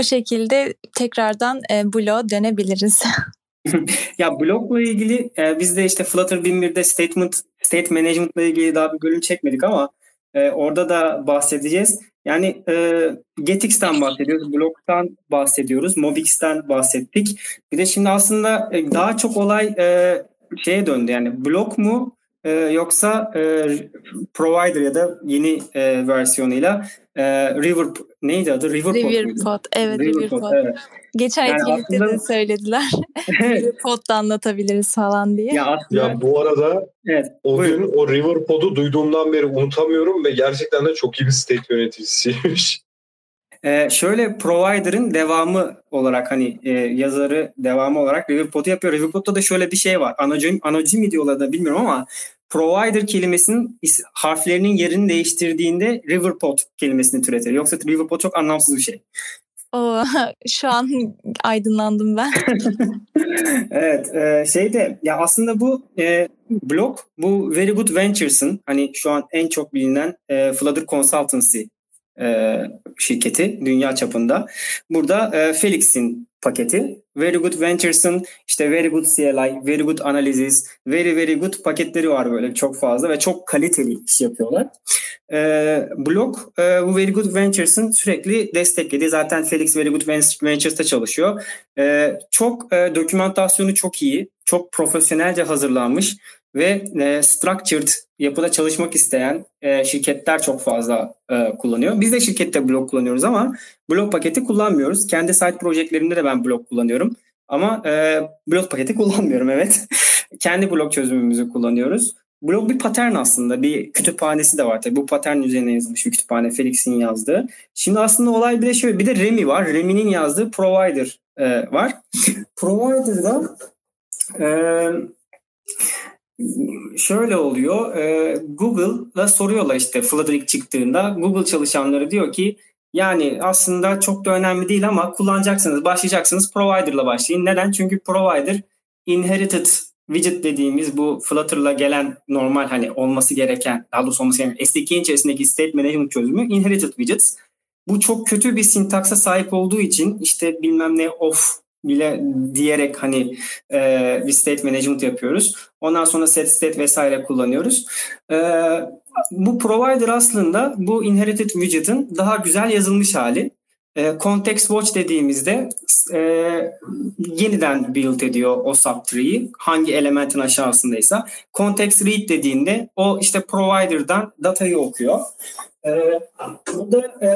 O şekilde tekrardan e, bloğa dönebiliriz. ya blogla ilgili e, biz de işte Flutter 1001'de statement state management ile ilgili daha bir bölüm çekmedik ama e, orada da bahsedeceğiz. Yani e, Getix'ten bahsediyoruz, Blog'dan bahsediyoruz, Mobix'ten bahsettik. Bir de şimdi aslında e, daha çok olay e, şeye döndü yani blog mu e, yoksa e, provider ya da yeni e, versiyonuyla e, River neydi adı? Riverpod. Riverpod. Evet Riverpod. Riverpod evet. Geçen yani etkinlikte aslında... de söylediler. Riverpod'da anlatabiliriz falan diye. Ya, aslında... ya bu arada evet, o buyurun. gün o Riverpod'u duyduğumdan beri unutamıyorum ve gerçekten de çok iyi bir state yöneticisiymiş. Ee, şöyle provider'ın devamı olarak hani e, yazarı devamı olarak Riverpod'u yapıyor. Riverpod'da da şöyle bir şey var. Anonim, anonim diyorlar da bilmiyorum ama provider kelimesinin harflerinin yerini değiştirdiğinde Riverpod kelimesini türetir. Yoksa Riverpod çok anlamsız bir şey. Oo, şu an aydınlandım ben. evet, e, şeyde ya aslında bu e, blog bu Very Good Ventures'ın hani şu an en çok bilinen e, Flutter Consultancy e, şirketi dünya çapında. Burada e, Felix'in paketi. Very Good Ventures'ın işte Very Good CLI, Very Good Analysis, Very Very Good paketleri var böyle çok fazla ve çok kaliteli iş yapıyorlar. E, blog e, bu Very Good Ventures'ın sürekli desteklediği zaten Felix Very Good Ventures'ta çalışıyor. E, çok e, dokümantasyonu çok iyi, çok profesyonelce hazırlanmış ve e, structured yapıda çalışmak isteyen e, şirketler çok fazla e, kullanıyor. Biz de şirkette blok kullanıyoruz ama blok paketi kullanmıyoruz. Kendi site projelerinde de ben blok kullanıyorum. Ama e, blok paketi kullanmıyorum evet. Kendi blok çözümümüzü kullanıyoruz. Blok bir patern aslında. Bir kütüphanesi de var tabii. Bu patern üzerine yazılmış bir kütüphane. Felix'in yazdığı. Şimdi aslında olay bir de şöyle. Bir de Remi var. Remi'nin yazdığı Provider e, var. Provider'da e, şöyle oluyor. E, Google'la soruyorlar işte Flutter çıktığında. Google çalışanları diyor ki yani aslında çok da önemli değil ama kullanacaksınız, başlayacaksınız provider'la başlayın. Neden? Çünkü provider inherited widget dediğimiz bu Flutter'la gelen normal hani olması gereken, daha doğrusu olması gereken SDK'nin içerisindeki state management çözümü inherited widgets. Bu çok kötü bir sintaksa sahip olduğu için işte bilmem ne of bile diyerek hani e, bir state management yapıyoruz. Ondan sonra set state vesaire kullanıyoruz. E, bu provider aslında bu inherited widget'ın daha güzel yazılmış hali. E, context watch dediğimizde e, yeniden build ediyor o subtree'yi hangi elementin aşağısındaysa. Context read dediğinde o işte provider'dan datayı okuyor. E, burada e,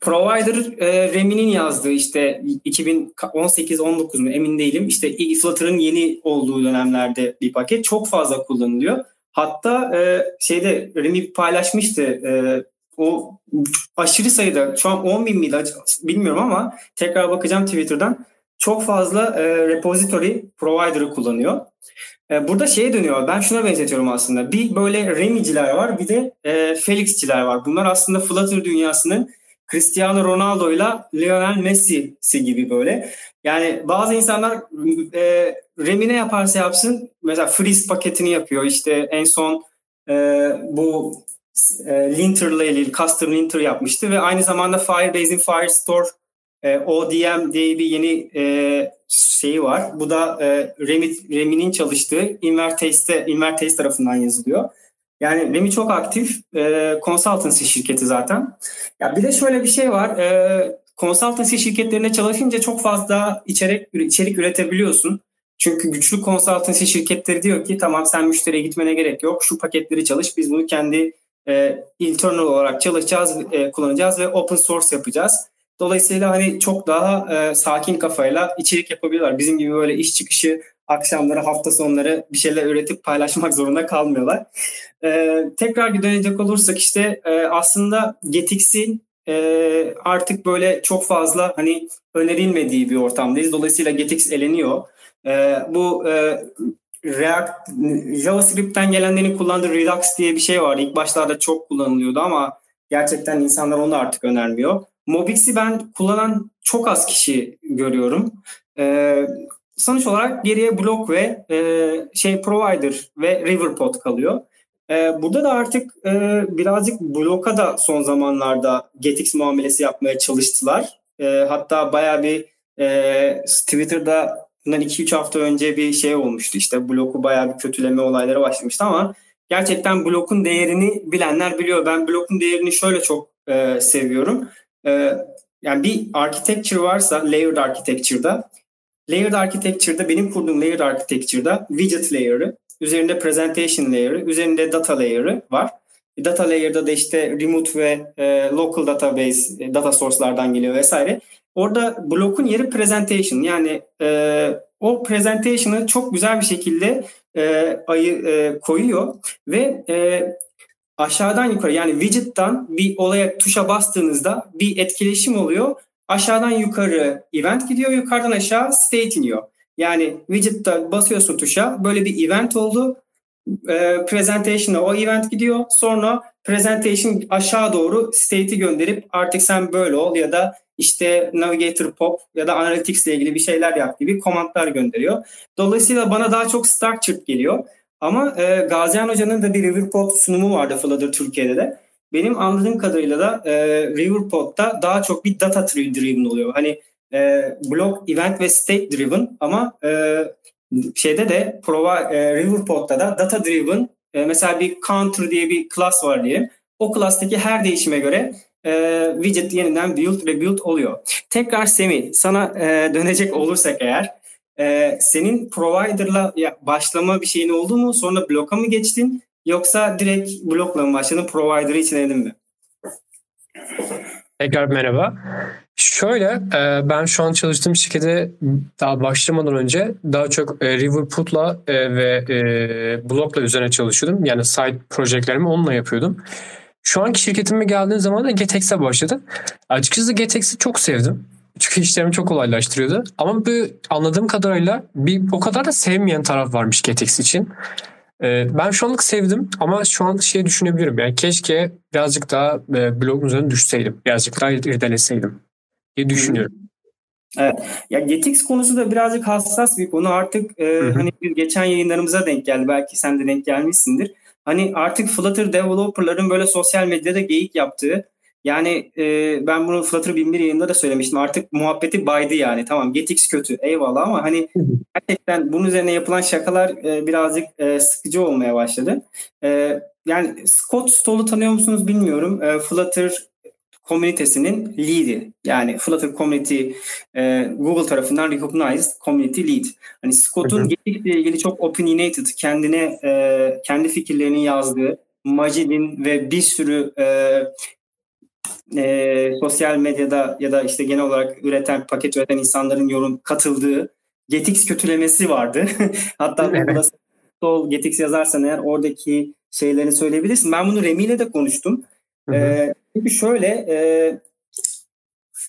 Provider e, Remi'nin yazdığı işte 2018-19 mu emin değilim. İşte Flutter'ın yeni olduğu dönemlerde bir paket çok fazla kullanılıyor. Hatta e, şeyde Remi paylaşmıştı e, o aşırı sayıda şu an 10 bin miydi bilmiyorum ama tekrar bakacağım Twitter'dan çok fazla e, repository provider'ı kullanıyor. E, burada şeye dönüyor. Ben şuna benzetiyorum aslında. Bir böyle Remiciler var bir de e, Felix'ciler var. Bunlar aslında Flutter dünyasının Cristiano Ronaldo ile Lionel Messi'si gibi böyle. Yani bazı insanlar e, Remine yaparsa yapsın mesela Freeze paketini yapıyor. İşte en son e, bu e, Linter ile ilgili custom linter yapmıştı ve aynı zamanda Firebase'in Firestore e, ODM diye bir yeni e, şeyi var. Bu da e, Remi, Remi'nin çalıştığı Invertaste, Invertaste tarafından yazılıyor. Yani Remi çok aktif. E, consultancy şirketi zaten. Ya bir de şöyle bir şey var. E, consultancy şirketlerinde çalışınca çok fazla içerik içerik üretebiliyorsun. Çünkü güçlü consultancy şirketleri diyor ki tamam sen müşteriye gitmene gerek yok. Şu paketleri çalış. Biz bunu kendi e, internal olarak çalışacağız, e, kullanacağız ve open source yapacağız. Dolayısıyla hani çok daha e, sakin kafayla içerik yapabiliyorlar. Bizim gibi böyle iş çıkışı akşamları, hafta sonları bir şeyler üretip paylaşmak zorunda kalmıyorlar. E, tekrar bir dönecek olursak işte e, aslında Getix'in e, artık böyle çok fazla hani önerilmediği bir ortamdayız. Dolayısıyla Getix eleniyor. E, bu e, React, JavaScript'ten gelenlerin kullandığı Redux diye bir şey var. İlk başlarda çok kullanılıyordu ama gerçekten insanlar onu artık önermiyor. Mobix'i ben kullanan çok az kişi görüyorum. Ee, sonuç olarak geriye Block ve e, şey Provider ve Riverpod kalıyor. Ee, burada da artık e, birazcık Block'a da son zamanlarda GetX muamelesi yapmaya çalıştılar. E, hatta baya bir e, Twitter'da bundan 2-3 hafta önce bir şey olmuştu. İşte Block'u baya bir kötüleme olayları başlamıştı ama gerçekten Block'un değerini bilenler biliyor. Ben Block'un değerini şöyle çok e, seviyorum. E, yani bir architecture varsa layered architecture'da layered architecture'da benim kurduğum layered architecture'da widget layer'ı, üzerinde presentation layer'ı, üzerinde data layer'ı var. Data layer'da da işte remote ve e, local database, e, data source'lardan geliyor vesaire. Orada blokun yeri presentation yani e, o presentation'ı çok güzel bir şekilde e, ayı e, koyuyor ve e, aşağıdan yukarı yani widget'tan bir olaya tuşa bastığınızda bir etkileşim oluyor. Aşağıdan yukarı event gidiyor, yukarıdan aşağı state iniyor. Yani widget'ta basıyorsun tuşa böyle bir event oldu. E, presentation'a o event gidiyor. Sonra presentation aşağı doğru state'i gönderip artık sen böyle ol ya da işte Navigator Pop ya da Analytics ile ilgili bir şeyler yap gibi komandlar gönderiyor. Dolayısıyla bana daha çok structured geliyor. Ama e, Gazian Hoca'nın da bir Riverpod sunumu vardı Flutter Türkiye'de de. Benim anladığım kadarıyla da e, Riverpod'da daha çok bir data driven oluyor. Hani e, blog, event ve state driven ama e, şeyde de Prova, e, Riverpod'da da data driven e, mesela bir counter diye bir class var diyelim. O class'taki her değişime göre e, widget yeniden build ve build oluyor. Tekrar Semi sana e, dönecek olursak eğer e, senin provider'la başlama bir şeyin oldu mu? Sonra bloka mı geçtin? Yoksa direkt blokla mı başladın? Provider'ı için edin mi? Tekrar merhaba. Şöyle e, ben şu an çalıştığım şirkete daha başlamadan önce daha çok e, Riverput'la e, ve Block'la üzerine çalışıyordum. Yani side projelerimi onunla yapıyordum. Şu anki şirketime geldiğim zaman da GetX'e başladım. Açıkçası GetX'i çok sevdim. Çünkü işlerimi çok kolaylaştırıyordu. Ama bu anladığım kadarıyla bir o kadar da sevmeyen taraf varmış GetX için. Ee, ben şu anlık sevdim ama şu an şey düşünebilirim. Yani keşke birazcık daha e, blogun üzerine düşseydim. Birazcık daha irdeleseydim diye düşünüyorum. Evet. Ya GetX konusu da birazcık hassas bir konu. Artık e, hani geçen yayınlarımıza denk geldi. Belki sen de denk gelmişsindir. Hani artık Flutter developerların böyle sosyal medyada geyik yaptığı yani e, ben bunu Flutter 1001 yayında da söylemiştim. Artık muhabbeti baydı yani. Tamam GetX kötü eyvallah ama hani gerçekten bunun üzerine yapılan şakalar e, birazcık e, sıkıcı olmaya başladı. E, yani Scott Stoll'u tanıyor musunuz bilmiyorum. E, Flutter komünitesinin lead'i. Yani Flutter Community e, Google tarafından recognized community lead. Hani Scott'un ile ilgili çok opinionated, kendine e, kendi fikirlerini yazdığı Majid'in ve bir sürü e, e, sosyal medyada ya da işte genel olarak üreten, paket üreten insanların yorum katıldığı Getix kötülemesi vardı. Hatta Google'da sol Getix yazarsan eğer oradaki şeylerini söyleyebilirsin. Ben bunu Remi ile de konuştum. Hı hı. E, çünkü şöyle e,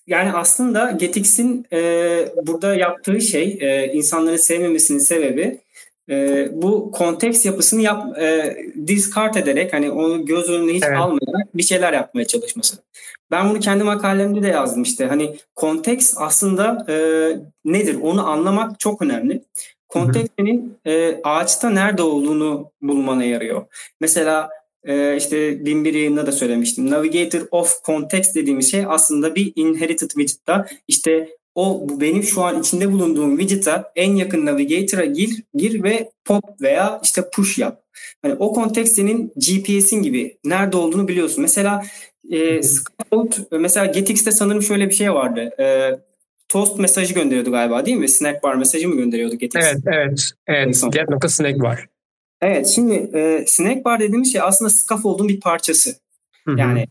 yani aslında Getix'in e, burada yaptığı şey e, insanların sevmemesinin sebebi e, bu konteks yapısını yap, e, discard ederek hani onu göz önüne hiç evet. almayarak bir şeyler yapmaya çalışması. Ben bunu kendi makalemde de yazdım işte. Hani konteks aslında e, nedir onu anlamak çok önemli. Konteks senin e, ağaçta nerede olduğunu bulmana yarıyor. Mesela e, işte bin bir yayında da söylemiştim. Navigator of Context dediğimiz şey aslında bir inherited widget'ta işte o benim şu an içinde bulunduğum widget'a en yakın navigator'a gir, gir ve pop veya işte push yap. Hani o kontekst senin GPS'in gibi nerede olduğunu biliyorsun. Mesela e, Scout, mesela GetX'te sanırım şöyle bir şey vardı. E, toast mesajı gönderiyordu galiba değil mi? Snack bar mesajı mı gönderiyordu GetX? Evet, evet. Evet, get nokta snack bar. Evet, şimdi e, snack bar dediğimiz şey aslında scaffold'un bir parçası. Hı-hı. Yani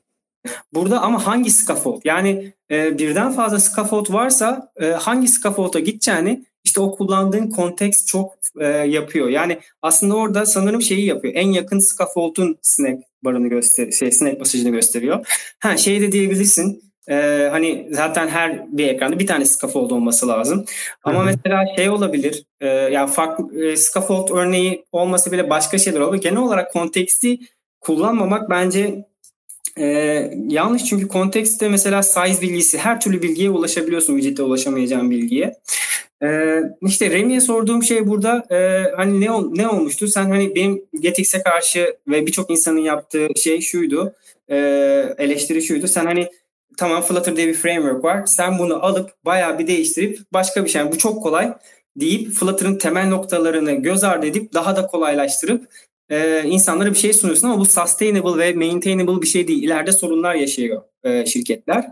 Burada ama hangi scaffold? Yani e, birden fazla scaffold varsa e, hangi scaffold'a gideceğini işte o kullandığın konteks çok e, yapıyor. Yani aslında orada sanırım şeyi yapıyor. En yakın scaffold'un snack barını göster şey snack mesajını gösteriyor. Ha şey de diyebilirsin. E, hani zaten her bir ekranda bir tane scaffold olması lazım. Ama Hı-hı. mesela şey olabilir. E, yani farklı e, scaffold örneği olması bile başka şeyler olabilir. Genel olarak konteksti kullanmamak bence ee, yanlış çünkü kontekste mesela size bilgisi her türlü bilgiye ulaşabiliyorsun widget'te ulaşamayacağın bilgiye. Ee, işte Remi'ye sorduğum şey burada e, hani ne ne olmuştu? Sen hani benim GetX'e karşı ve birçok insanın yaptığı şey şuydu. E, eleştiri şuydu. Sen hani tamam Flutter diye bir framework var. Sen bunu alıp bayağı bir değiştirip başka bir şey. Yani bu çok kolay deyip Flutter'ın temel noktalarını göz ardı edip daha da kolaylaştırıp e, insanlara bir şey sunuyorsun ama bu sustainable ve maintainable bir şey değil. İleride sorunlar yaşıyor e, şirketler.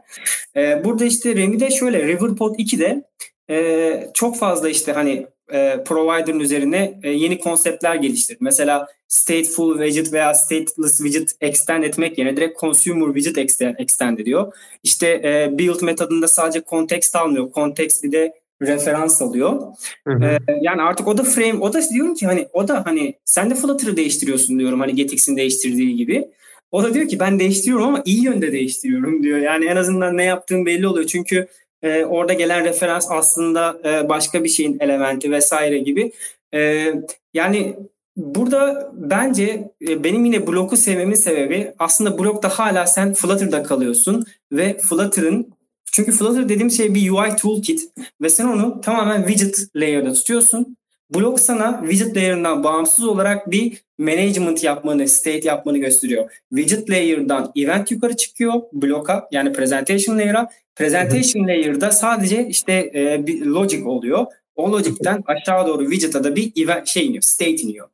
E, burada işte Remi'de şöyle Riverpod 2'de e, çok fazla işte hani e, provider'ın üzerine e, yeni konseptler geliştirdi. Mesela stateful widget veya stateless widget extend etmek yerine direkt consumer widget extend, extend ediyor. İşte e, build metodunda sadece context almıyor. Context bir de referans alıyor. Hı hı. Ee, yani artık o da frame, o da diyorum ki hani o da hani sen de Flutter'ı değiştiriyorsun diyorum hani Getix'in değiştirdiği gibi. O da diyor ki ben değiştiriyorum ama iyi yönde değiştiriyorum diyor. Yani en azından ne yaptığım belli oluyor. Çünkü e, orada gelen referans aslında e, başka bir şeyin elementi vesaire gibi. E, yani burada bence e, benim yine bloku sevmemin sebebi aslında blokta hala sen Flutter'da kalıyorsun ve Flutter'ın çünkü Flutter dediğim şey bir UI toolkit ve sen onu tamamen widget layer'da tutuyorsun. Blok sana widget layer'ından bağımsız olarak bir management yapmanı, state yapmanı gösteriyor. Widget layer'dan event yukarı çıkıyor bloka yani presentation layer'a. Presentation layer'da sadece işte e, bir logic oluyor. O logic'ten aşağı doğru widget'a da bir event şey iniyor, state iniyor.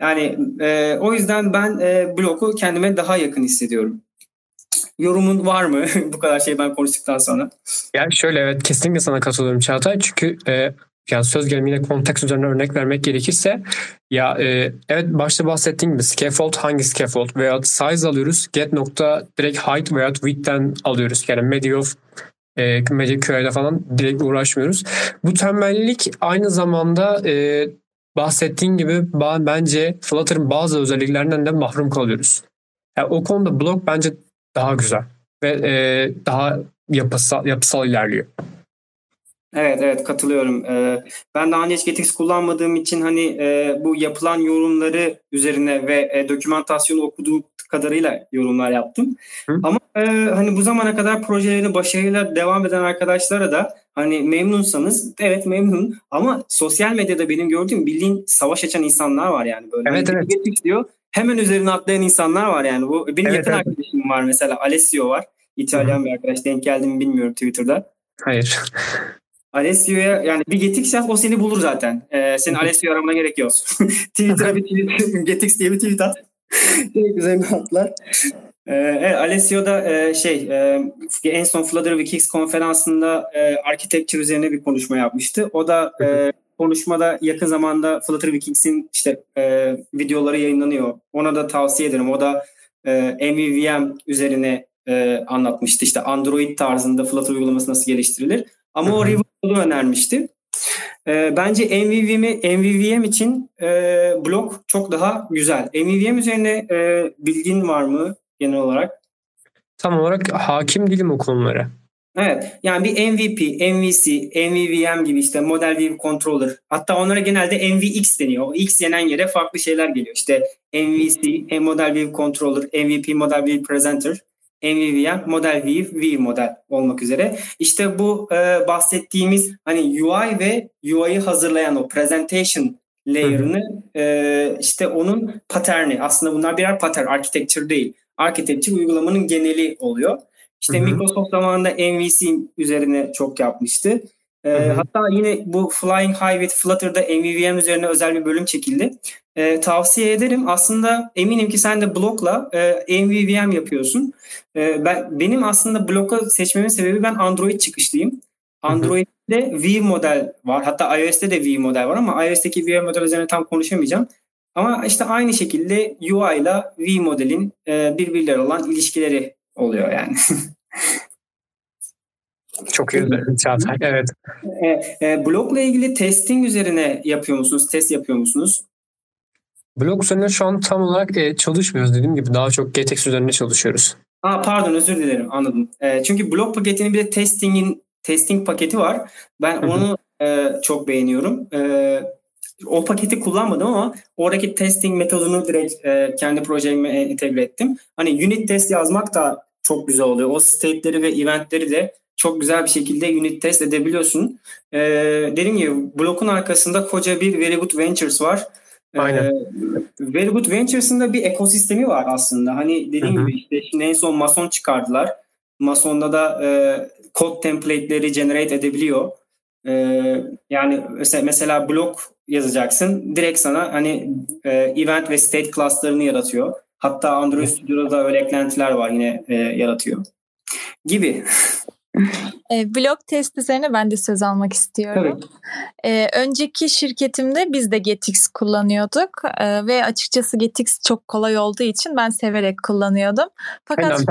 Yani e, o yüzden ben e, bloku kendime daha yakın hissediyorum. Yorumun var mı bu kadar şey ben konuştuktan sonra? Yani şöyle evet kesinlikle sana katılıyorum Çağatay. Çünkü e, yani söz gelimi yine konteks üzerine örnek vermek gerekirse ya e, evet başta bahsettiğim gibi scaffold hangi scaffold veya size alıyoruz get nokta direkt height veya width'ten alıyoruz. Yani media of e, media QA'da falan direkt uğraşmıyoruz. Bu tembellik aynı zamanda e, bahsettiğin gibi bence Flutter'ın bazı özelliklerinden de mahrum kalıyoruz. Yani o konuda blog bence daha güzel ve e, daha yapısal, yapısal ilerliyor. Evet evet katılıyorum. Ee, ben daha önce hiç Getix kullanmadığım için hani e, bu yapılan yorumları üzerine ve e, dokümantasyonu okuduğu kadarıyla yorumlar yaptım. Hı. Ama e, hani bu zamana kadar projelerini başarıyla devam eden arkadaşlara da hani memnunsanız evet memnun ama sosyal medyada benim gördüğüm bildiğin savaş açan insanlar var yani böyle. Evet hani evet. Getix diyor hemen üzerine atlayan insanlar var yani. Bu benim evet, yakın evet. arkadaşım var mesela Alessio var. İtalyan Hı. bir arkadaş denk geldim bilmiyorum Twitter'da. Hayır. Alessio'ya yani bir Getix yaz o seni bulur zaten. Ee, senin Alessio'yu aramana gerek yok. Twitter'a bir tweet, Getix diye bir tweet at. Üzerine atlar. Ee, evet, Alessio da e, şey e, en son Flutter Wikix konferansında e, architecture üzerine bir konuşma yapmıştı. O da e, konuşmada yakın zamanda Flutter Wikix'in işte e, videoları yayınlanıyor. Ona da tavsiye ederim. O da e, MVVM üzerine e, anlatmıştı. İşte Android tarzında Flutter uygulaması nasıl geliştirilir. Ama o Rival'ı önermişti. E, bence MVVM, MVVM için e, blok çok daha güzel. MVVM üzerine e, bilgin var mı genel olarak? Tam olarak hakim değilim o konulara. Evet. Yani bir MVP, MVC, MVVM gibi işte Model View Controller. Hatta onlara genelde MVX deniyor. O X yenen yere farklı şeyler geliyor. İşte MVC, Model View Controller, MVP, Model View Presenter, MVVM, Model View, V model olmak üzere. İşte bu e, bahsettiğimiz hani UI ve UI'yi hazırlayan o presentation layer'ını e, işte onun patterni. Aslında bunlar birer pattern, architecture değil. Architecture uygulamanın geneli oluyor. İşte hı hı. Microsoft zamanında MVC üzerine çok yapmıştı. E, hatta yine bu Flying High with Flutter'da MVVM üzerine özel bir bölüm çekildi. E, tavsiye ederim. Aslında eminim ki sen de blokla e, MVVM yapıyorsun. E, ben Benim aslında bloka seçmemin sebebi ben Android çıkışlıyım. Android'de V model var. Hatta iOS'te de V model var ama iOS'teki V model üzerine tam konuşamayacağım. Ama işte aynı şekilde UI ile V modelin e, birbirleri olan ilişkileri oluyor yani. Çok iyi Çağatay. Evet. E, e, blogla ilgili testing üzerine yapıyor musunuz? Test yapıyor musunuz? Blog üzerine şu an tam olarak e, çalışmıyoruz dediğim gibi. Daha çok GTX üzerine çalışıyoruz. Aa, pardon özür dilerim anladım. E, çünkü blog paketinin bir de testingin testing paketi var. Ben onu e, çok beğeniyorum. E, o paketi kullanmadım ama oradaki testing metodunu direkt e, kendi projeme entegre ettim. Hani unit test yazmak da çok güzel oluyor. O state'leri ve eventleri de çok güzel bir şekilde unit test edebiliyorsun. Ee, dediğim gibi blokun arkasında koca bir Very Good Ventures var. Ee, Aynen. Very Good Ventures'ın da bir ekosistemi var aslında. Hani dediğim Hı-hı. gibi işte şimdi en son Mason çıkardılar. Mason'da da e, kod template'leri generate edebiliyor. E, yani mesela, mesela blok yazacaksın. Direkt sana hani e, event ve state class'larını yaratıyor. Hatta Android Studio'da da öyle eklentiler var yine e, yaratıyor. Gibi. E, blog test üzerine ben de söz almak istiyorum. E, önceki şirketimde biz de Getix kullanıyorduk e, ve açıkçası Getix çok kolay olduğu için ben severek kullanıyordum. Fakat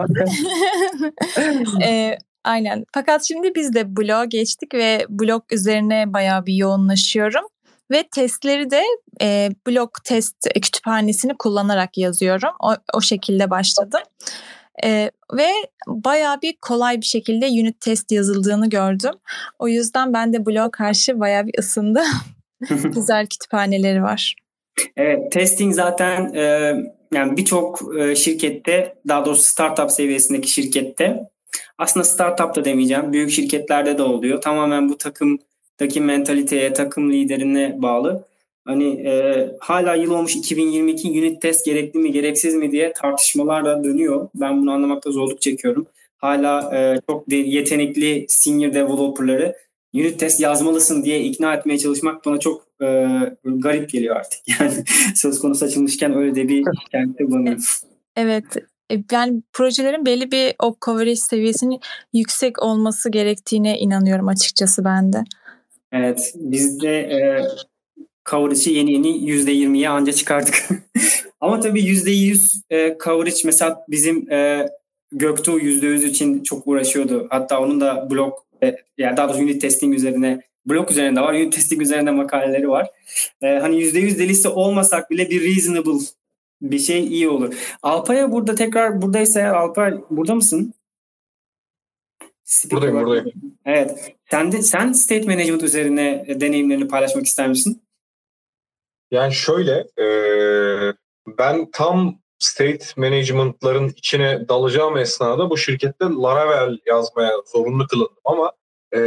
e, aynen. Fakat şimdi biz de blog geçtik ve blog üzerine bayağı bir yoğunlaşıyorum. Ve testleri de e, blok test kütüphanesini kullanarak yazıyorum. O, o şekilde başladım. E, ve baya bir kolay bir şekilde unit test yazıldığını gördüm. O yüzden ben de blog karşı baya bir ısındı. Güzel kütüphaneleri var. Evet, testing zaten e, yani birçok e, şirkette, daha doğrusu startup seviyesindeki şirkette, aslında startup da demeyeceğim, büyük şirketlerde de oluyor. Tamamen bu takımdaki mentaliteye, takım liderine bağlı. Hani e, hala yıl olmuş 2022 unit test gerekli mi gereksiz mi diye tartışmalar da dönüyor. Ben bunu anlamakta zorluk çekiyorum. Hala e, çok de, yetenekli senior developerları unit test yazmalısın diye ikna etmeye çalışmak bana çok e, garip geliyor artık. Yani söz konusu açılmışken öyle de bir kentte bulunuyorum. Evet. E, yani projelerin belli bir o coverage seviyesinin yüksek olması gerektiğine inanıyorum açıkçası ben de. Evet. Biz de e, coverage'ı yeni yeni %20'ye anca çıkardık. Ama tabii %100 e, coverage mesela bizim e, Göktuğ %100 için çok uğraşıyordu. Hatta onun da blog e, yani daha doğrusu unit testing üzerine blog üzerinde var. Unit testing üzerinde makaleleri var. E, hani %100 delisi olmasak bile bir reasonable bir şey iyi olur. Alpay'a burada tekrar buradaysa eğer Alpay burada mısın? Speaker buradayım buradayım. Evet. Sen de sen state management üzerine deneyimlerini paylaşmak ister misin? Yani şöyle e, ben tam state management'ların içine dalacağım esnada bu şirkette Laravel yazmaya zorunlu kılındım ama e,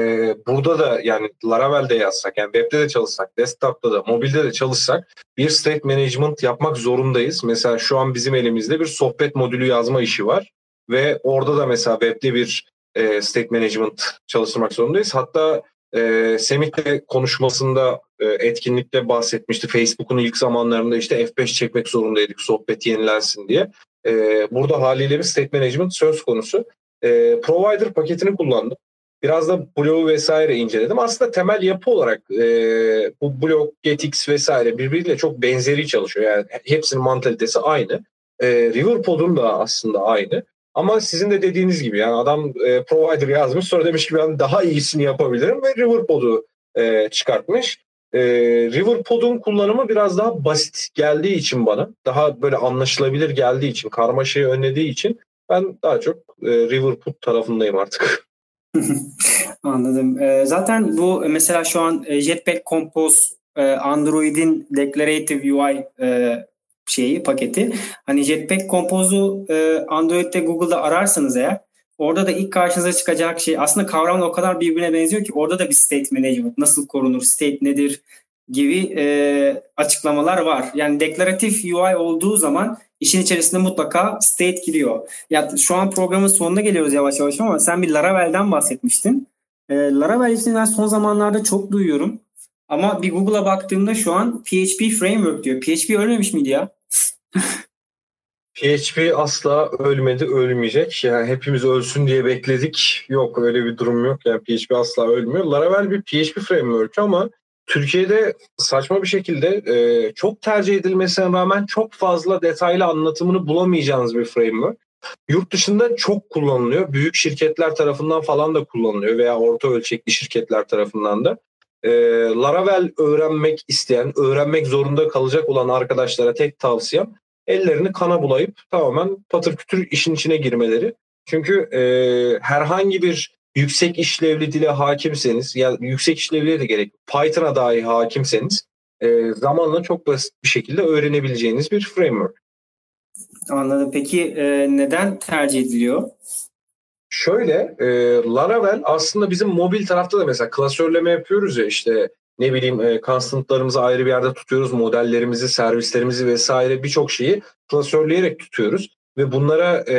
burada da yani Laravel'de yazsak yani webde de çalışsak, desktop'ta da, mobilde de çalışsak bir state management yapmak zorundayız. Mesela şu an bizim elimizde bir sohbet modülü yazma işi var ve orada da mesela webde bir e, state management çalıştırmak zorundayız. Hatta e, Semih de konuşmasında e, etkinlikte bahsetmişti. Facebook'un ilk zamanlarında işte F5 çekmek zorundaydık sohbet yenilensin diye. E, burada haliyle bir state management söz konusu. E, provider paketini kullandım. Biraz da Blue vesaire inceledim. Aslında temel yapı olarak e, bu Blue, GetX vesaire birbiriyle çok benzeri çalışıyor. Yani hepsinin mantalitesi aynı. E, Riverpod'un da aslında aynı. Ama sizin de dediğiniz gibi yani adam e, provider yazmış sonra demiş ki ben daha iyisini yapabilirim ve Riverpod'u e, çıkartmış. E, Riverpod'un kullanımı biraz daha basit geldiği için bana, daha böyle anlaşılabilir geldiği için, karmaşayı önlediği için ben daha çok e, Riverpod tarafındayım artık. Anladım. E, zaten bu mesela şu an e, Jetpack Compose e, Android'in Declarative UI e, şeyi paketi. Hani Jetpack Compose'u e, Android'de Google'da ararsanız eğer orada da ilk karşınıza çıkacak şey aslında kavramla o kadar birbirine benziyor ki orada da bir state management nasıl korunur, state nedir gibi e, açıklamalar var. Yani deklaratif UI olduğu zaman işin içerisinde mutlaka state giriyor. Ya şu an programın sonuna geliyoruz yavaş yavaş ama sen bir Laravel'den bahsetmiştin. E, Laravel için ben son zamanlarda çok duyuyorum. Ama bir Google'a baktığımda şu an PHP Framework diyor. PHP ölmemiş miydi ya? PHP asla ölmedi, ölmeyecek. Yani hepimiz ölsün diye bekledik. Yok öyle bir durum yok. Yani PHP asla ölmüyor. Laravel bir PHP framework ama Türkiye'de saçma bir şekilde e, çok tercih edilmesine rağmen çok fazla detaylı anlatımını bulamayacağınız bir framework. Yurt dışında çok kullanılıyor. Büyük şirketler tarafından falan da kullanılıyor veya orta ölçekli şirketler tarafından da. E, Laravel öğrenmek isteyen, öğrenmek zorunda kalacak olan arkadaşlara tek tavsiyem ellerini kana bulayıp tamamen patır kütür işin içine girmeleri. Çünkü e, herhangi bir yüksek işlevli dile hakimseniz, ya yani yüksek işlevliye de gerek Python'a dahi hakimseniz e, zamanla çok basit bir şekilde öğrenebileceğiniz bir framework. Anladım. Peki e, neden tercih ediliyor? Şöyle, e, Laravel aslında bizim mobil tarafta da mesela klasörleme yapıyoruz ya işte ne bileyim e, constantlarımızı ayrı bir yerde tutuyoruz, modellerimizi, servislerimizi vesaire birçok şeyi klasörleyerek tutuyoruz ve bunlara e,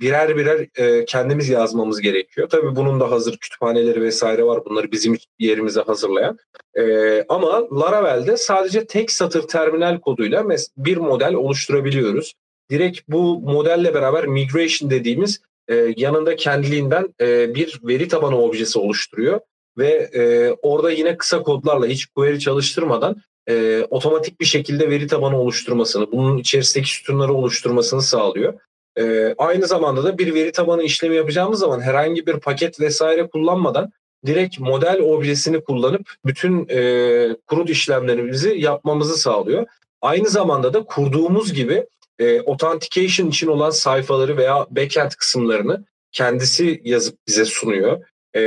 birer birer e, kendimiz yazmamız gerekiyor. Tabii bunun da hazır kütüphaneleri vesaire var. Bunları bizim yerimize hazırlayan. E, ama Laravel'de sadece tek satır terminal koduyla bir model oluşturabiliyoruz. Direkt bu modelle beraber migration dediğimiz e, yanında kendiliğinden e, bir veri tabanı objesi oluşturuyor ve e, orada yine kısa kodlarla hiç query çalıştırmadan e, otomatik bir şekilde veri tabanı oluşturmasını, bunun içerisindeki sütunları oluşturmasını sağlıyor. E, aynı zamanda da bir veri tabanı işlemi yapacağımız zaman herhangi bir paket vesaire kullanmadan direkt model objesini kullanıp bütün e, kurut işlemlerimizi yapmamızı sağlıyor. Aynı zamanda da kurduğumuz gibi e, authentication için olan sayfaları veya backend kısımlarını kendisi yazıp bize sunuyor. E,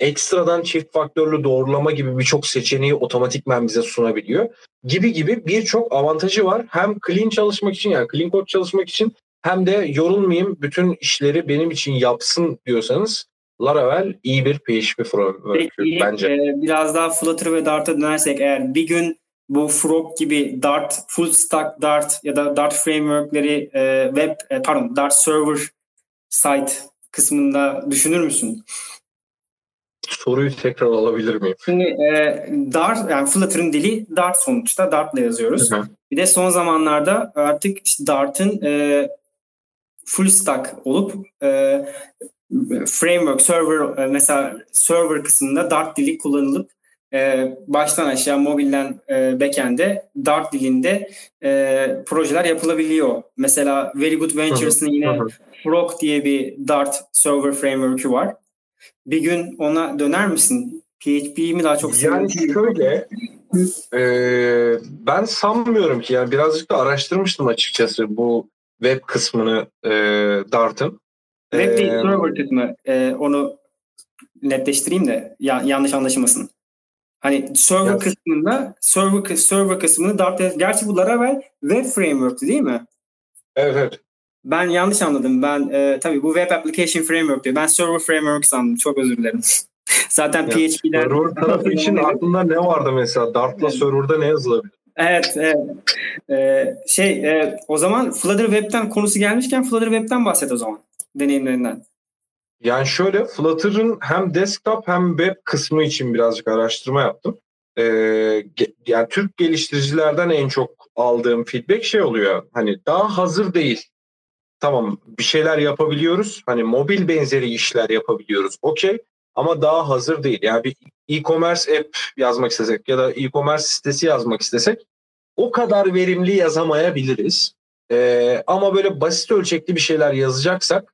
ekstradan çift faktörlü doğrulama gibi birçok seçeneği otomatikmen bize sunabiliyor. Gibi gibi birçok avantajı var. Hem clean çalışmak için yani clean code çalışmak için hem de yorulmayayım bütün işleri benim için yapsın diyorsanız Laravel iyi bir PHP framework bence. E, biraz daha Flutter ve Dart'a dönersek eğer bir gün bu Frog gibi Dart, full stack Dart ya da Dart framework'leri e, web e, pardon Dart server site kısmında düşünür müsün? Soruyu tekrar alabilir miyim? Şimdi e, Dart yani Flutter'ın dili Dart sonuçta Dart'la yazıyoruz. Hı hı. Bir de son zamanlarda artık işte Dart'ın e, full stack olup e, framework server e, mesela server kısmında Dart dili kullanılıp e, baştan aşağı mobilden e, backend'e Dart dilinde e, projeler yapılabiliyor. Mesela Very Good Ventures'ın yine Frog diye bir Dart server framework'ü var. Bir gün ona döner misin? PHP'yi mi daha çok seviyorsun? Yani şöyle e, ben sanmıyorum ki yani birazcık da araştırmıştım açıkçası bu web kısmını e, Dart'ın. Web değil, server kısmı. E, onu netleştireyim de ya, yanlış anlaşılmasın. Hani server ya. kısmında server server kısmını Dart gerçi bu Laravel web framework'tü değil mi? Evet evet. Ben yanlış anladım. Ben e, tabii bu web application framework diyor. Ben server framework sandım. Çok özür dilerim. Zaten ya, PHP'den... Server tarafı için aklında ne vardı mesela? Dart'la server'da ne yazılabilir? Evet, evet. Ee, şey, e, o zaman Flutter Web'ten konusu gelmişken Flutter Web'ten bahset o zaman deneyimlerinden. Yani şöyle Flutter'ın hem desktop hem web kısmı için birazcık araştırma yaptım. Ee, yani Türk geliştiricilerden en çok aldığım feedback şey oluyor. Hani daha hazır değil. Tamam bir şeyler yapabiliyoruz. Hani mobil benzeri işler yapabiliyoruz. Okey. Ama daha hazır değil. Yani bir e-commerce app yazmak istesek ya da e-commerce sitesi yazmak istesek o kadar verimli yazamayabiliriz. Ee, ama böyle basit ölçekli bir şeyler yazacaksak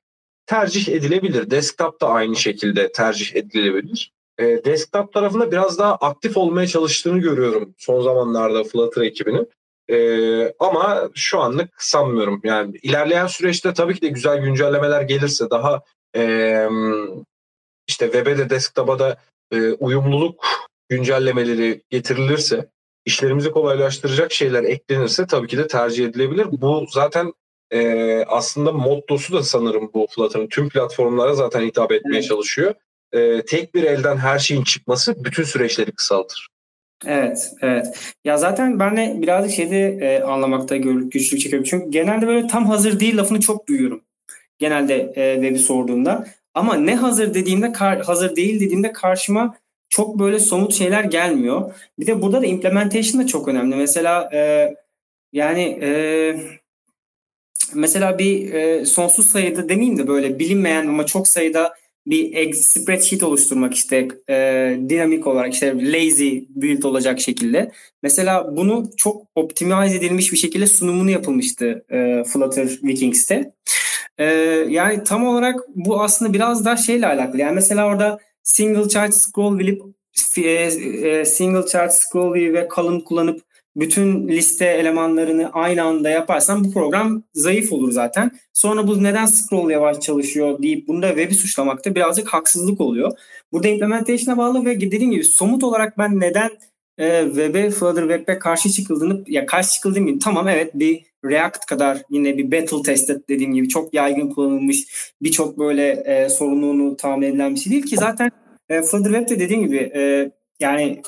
tercih edilebilir. Desktop da aynı şekilde tercih edilebilir. E, desktop tarafında biraz daha aktif olmaya çalıştığını görüyorum son zamanlarda Flutter ekibinin. E, ama şu anlık sanmıyorum. Yani ilerleyen süreçte tabii ki de güzel güncellemeler gelirse daha e, işte web'e de desktop'a da e, uyumluluk güncellemeleri getirilirse işlerimizi kolaylaştıracak şeyler eklenirse tabii ki de tercih edilebilir. Bu zaten e, aslında mottosu da sanırım bu Flutter'ın tüm platformlara zaten hitap etmeye evet. çalışıyor. E, tek bir elden her şeyin çıkması bütün süreçleri kısaltır. Evet, evet. Ya zaten ben de birazcık şeyde e, anlamakta güçlük çekiyorum. Çünkü genelde böyle tam hazır değil lafını çok duyuyorum. Genelde e, web'i sorduğumda. Ama ne hazır dediğimde, kar, hazır değil dediğimde karşıma çok böyle somut şeyler gelmiyor. Bir de burada da implementation da çok önemli. Mesela e, yani e, mesela bir e, sonsuz sayıda demeyeyim de böyle bilinmeyen ama çok sayıda bir spreadsheet oluşturmak işte e, dinamik olarak işte lazy build olacak şekilde. Mesela bunu çok optimize edilmiş bir şekilde sunumunu yapılmıştı e, Flutter Vikings'te. E, yani tam olarak bu aslında biraz daha şeyle alakalı. Yani mesela orada single child scroll bilip e, e, single child scroll ve column kullanıp bütün liste elemanlarını aynı anda yaparsan bu program zayıf olur zaten. Sonra bu neden scroll yavaş çalışıyor deyip bunda web'i suçlamakta birazcık haksızlık oluyor. Burada implementation'a bağlı ve dediğim gibi somut olarak ben neden e, web'e Flutter Web'e karşı çıkıldığını ya karşı çıkıldığım gibi tamam evet bir React kadar yine bir battle tested dediğim gibi çok yaygın kullanılmış birçok böyle e, sorunluğunu tahmin edilen bir şey değil ki zaten e, Flutter Web'de dediğim gibi e, yani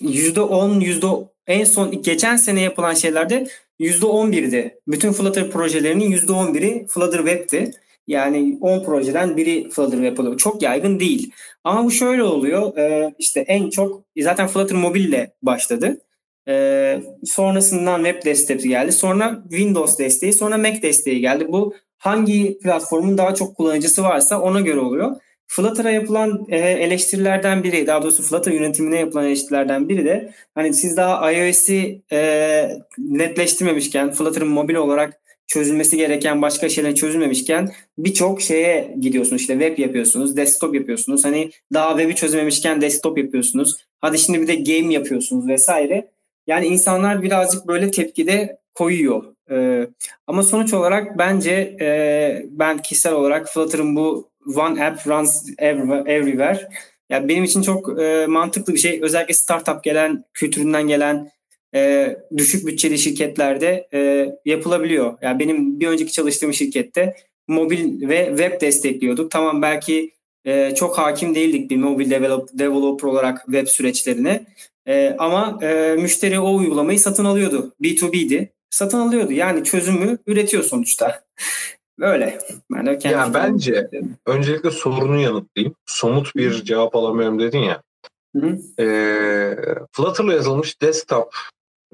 %10, %10 en son geçen sene yapılan şeylerde %11'di. Bütün Flutter projelerinin %11'i Flutter Web'ti. Yani 10 projeden biri Flutter Web oluyor. Çok yaygın değil. Ama bu şöyle oluyor. E, işte en çok zaten Flutter Mobile ile başladı. E, sonrasından web desteği geldi. Sonra Windows desteği, sonra Mac desteği geldi. Bu hangi platformun daha çok kullanıcısı varsa ona göre oluyor. Flutter'a yapılan e, eleştirilerden biri, daha doğrusu Flutter yönetimine yapılan eleştirilerden biri de hani siz daha iOS'i e, netleştirmemişken, Flutter'ın mobil olarak çözülmesi gereken başka şeyler çözülmemişken birçok şeye gidiyorsunuz. İşte web yapıyorsunuz, desktop yapıyorsunuz. Hani daha web'i çözememişken desktop yapıyorsunuz. Hadi şimdi bir de game yapıyorsunuz vesaire. Yani insanlar birazcık böyle tepkide koyuyor. Ee, ama sonuç olarak bence e, ben kişisel olarak Flutter'ın bu One App Runs Everywhere yani benim için çok e, mantıklı bir şey. Özellikle startup gelen, kültüründen gelen e, düşük bütçeli şirketlerde e, yapılabiliyor. Yani benim bir önceki çalıştığım şirkette mobil ve web destekliyorduk. Tamam belki e, çok hakim değildik bir mobil develop, developer olarak web süreçlerine. E, ama e, müşteri o uygulamayı satın alıyordu. B2B'di. Satın alıyordu. Yani çözümü üretiyor sonuçta. Böyle. Ben de kendi ya bence dedim. öncelikle sorunu yanıtlayayım. Somut bir Hı. cevap alamıyorum dedin ya. Hı. E, Flutter'la yazılmış desktop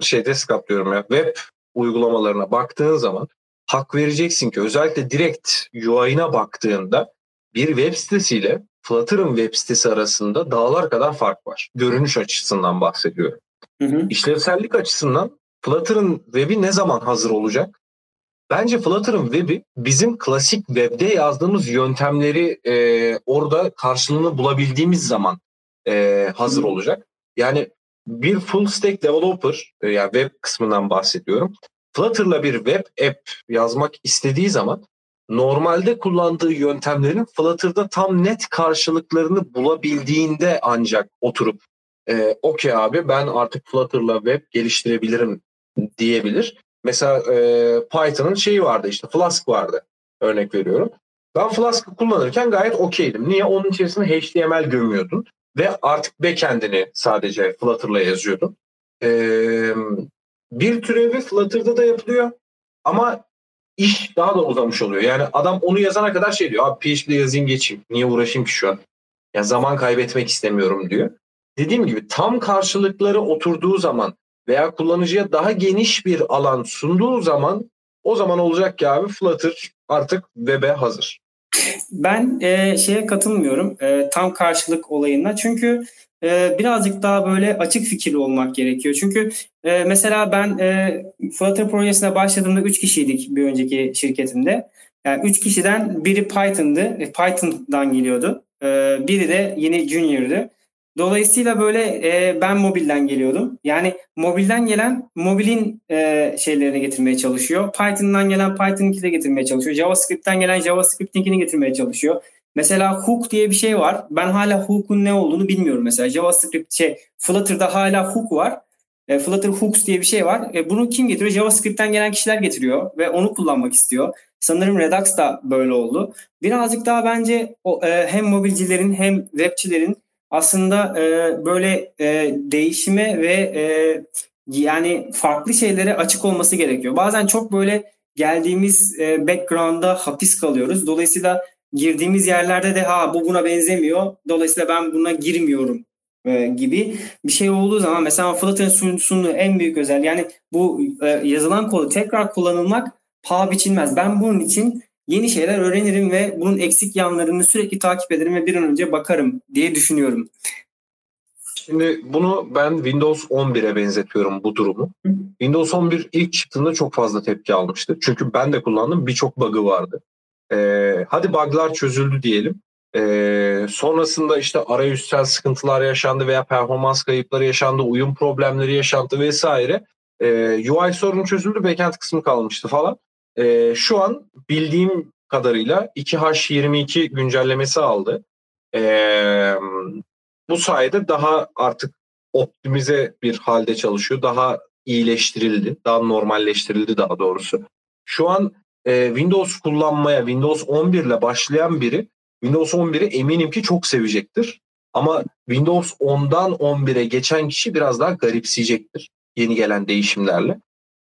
şey desktop diyorum ya web uygulamalarına baktığın zaman hak vereceksin ki özellikle direkt UI'ına baktığında bir web sitesiyle Flutter'ın web sitesi arasında dağlar kadar fark var. Görünüş açısından bahsediyorum. Hı hı. İşlevsellik açısından Flutter'ın web'i ne zaman hazır olacak? Bence Flutter'ın web'i bizim klasik web'de yazdığımız yöntemleri e, orada karşılığını bulabildiğimiz zaman e, hazır olacak. Yani bir full stack developer e, yani web kısmından bahsediyorum. Flutter'la bir web app yazmak istediği zaman normalde kullandığı yöntemlerin Flutter'da tam net karşılıklarını bulabildiğinde ancak oturup e, okey abi ben artık Flutter'la web geliştirebilirim diyebilir. Mesela e, Python'ın şeyi vardı işte Flask vardı örnek veriyorum. Ben Flask'ı kullanırken gayet okeydim. Niye? Onun içerisine HTML gömüyordun ve artık backend'ini sadece Flutter'la yazıyordun. Ee, bir türevi Flutter'da da yapılıyor ama iş daha da uzamış oluyor. Yani adam onu yazana kadar şey diyor. Abi PHP'de yazayım geçeyim. Niye uğraşayım ki şu an? Ya zaman kaybetmek istemiyorum diyor. Dediğim gibi tam karşılıkları oturduğu zaman veya kullanıcıya daha geniş bir alan sunduğu zaman o zaman olacak ki abi Flutter artık web'e hazır. Ben e, şeye katılmıyorum e, tam karşılık olayına çünkü e, birazcık daha böyle açık fikirli olmak gerekiyor. Çünkü e, mesela ben e, Flutter projesine başladığımda 3 kişiydik bir önceki şirketimde. Yani 3 kişiden biri Python'dı, e, Python'dan geliyordu. E, biri de yeni Junior'dı. Dolayısıyla böyle e, ben mobilden geliyordum. Yani mobilden gelen mobilin e, şeylerini getirmeye çalışıyor. Python'dan gelen Python'ınki de getirmeye çalışıyor. JavaScript'ten gelen JavaScript'inkini getirmeye çalışıyor. Mesela hook diye bir şey var. Ben hala hook'un ne olduğunu bilmiyorum mesela. JavaScript şey Flutter'da hala hook var. E, Flutter hooks diye bir şey var. E, bunu kim getiriyor? JavaScript'ten gelen kişiler getiriyor ve onu kullanmak istiyor. Sanırım Redux da böyle oldu. Birazcık daha bence o, e, hem mobilcilerin hem webçilerin aslında e, böyle e, değişime ve e, yani farklı şeylere açık olması gerekiyor. Bazen çok böyle geldiğimiz e, background'da hapis kalıyoruz. Dolayısıyla girdiğimiz yerlerde de ha bu buna benzemiyor. Dolayısıyla ben buna girmiyorum e, gibi bir şey olduğu zaman mesela Flutter'ın sunduğu en büyük özel yani bu e, yazılan kodu tekrar kullanılmak paha biçilmez. Ben bunun için yeni şeyler öğrenirim ve bunun eksik yanlarını sürekli takip ederim ve bir an önce bakarım diye düşünüyorum. Şimdi bunu ben Windows 11'e benzetiyorum bu durumu. Windows 11 ilk çıktığında çok fazla tepki almıştı. Çünkü ben de kullandım birçok bug'ı vardı. Ee, hadi bug'lar çözüldü diyelim. Ee, sonrasında işte arayüzsel sıkıntılar yaşandı veya performans kayıpları yaşandı, uyum problemleri yaşandı vesaire. Ee, UI sorunu çözüldü, backend kısmı kalmıştı falan. Ee, şu an bildiğim kadarıyla 2H22 güncellemesi aldı. Ee, bu sayede daha artık optimize bir halde çalışıyor. Daha iyileştirildi, daha normalleştirildi daha doğrusu. Şu an e, Windows kullanmaya Windows 11 ile başlayan biri Windows 11'i eminim ki çok sevecektir. Ama Windows 10'dan 11'e geçen kişi biraz daha garipseyecektir yeni gelen değişimlerle.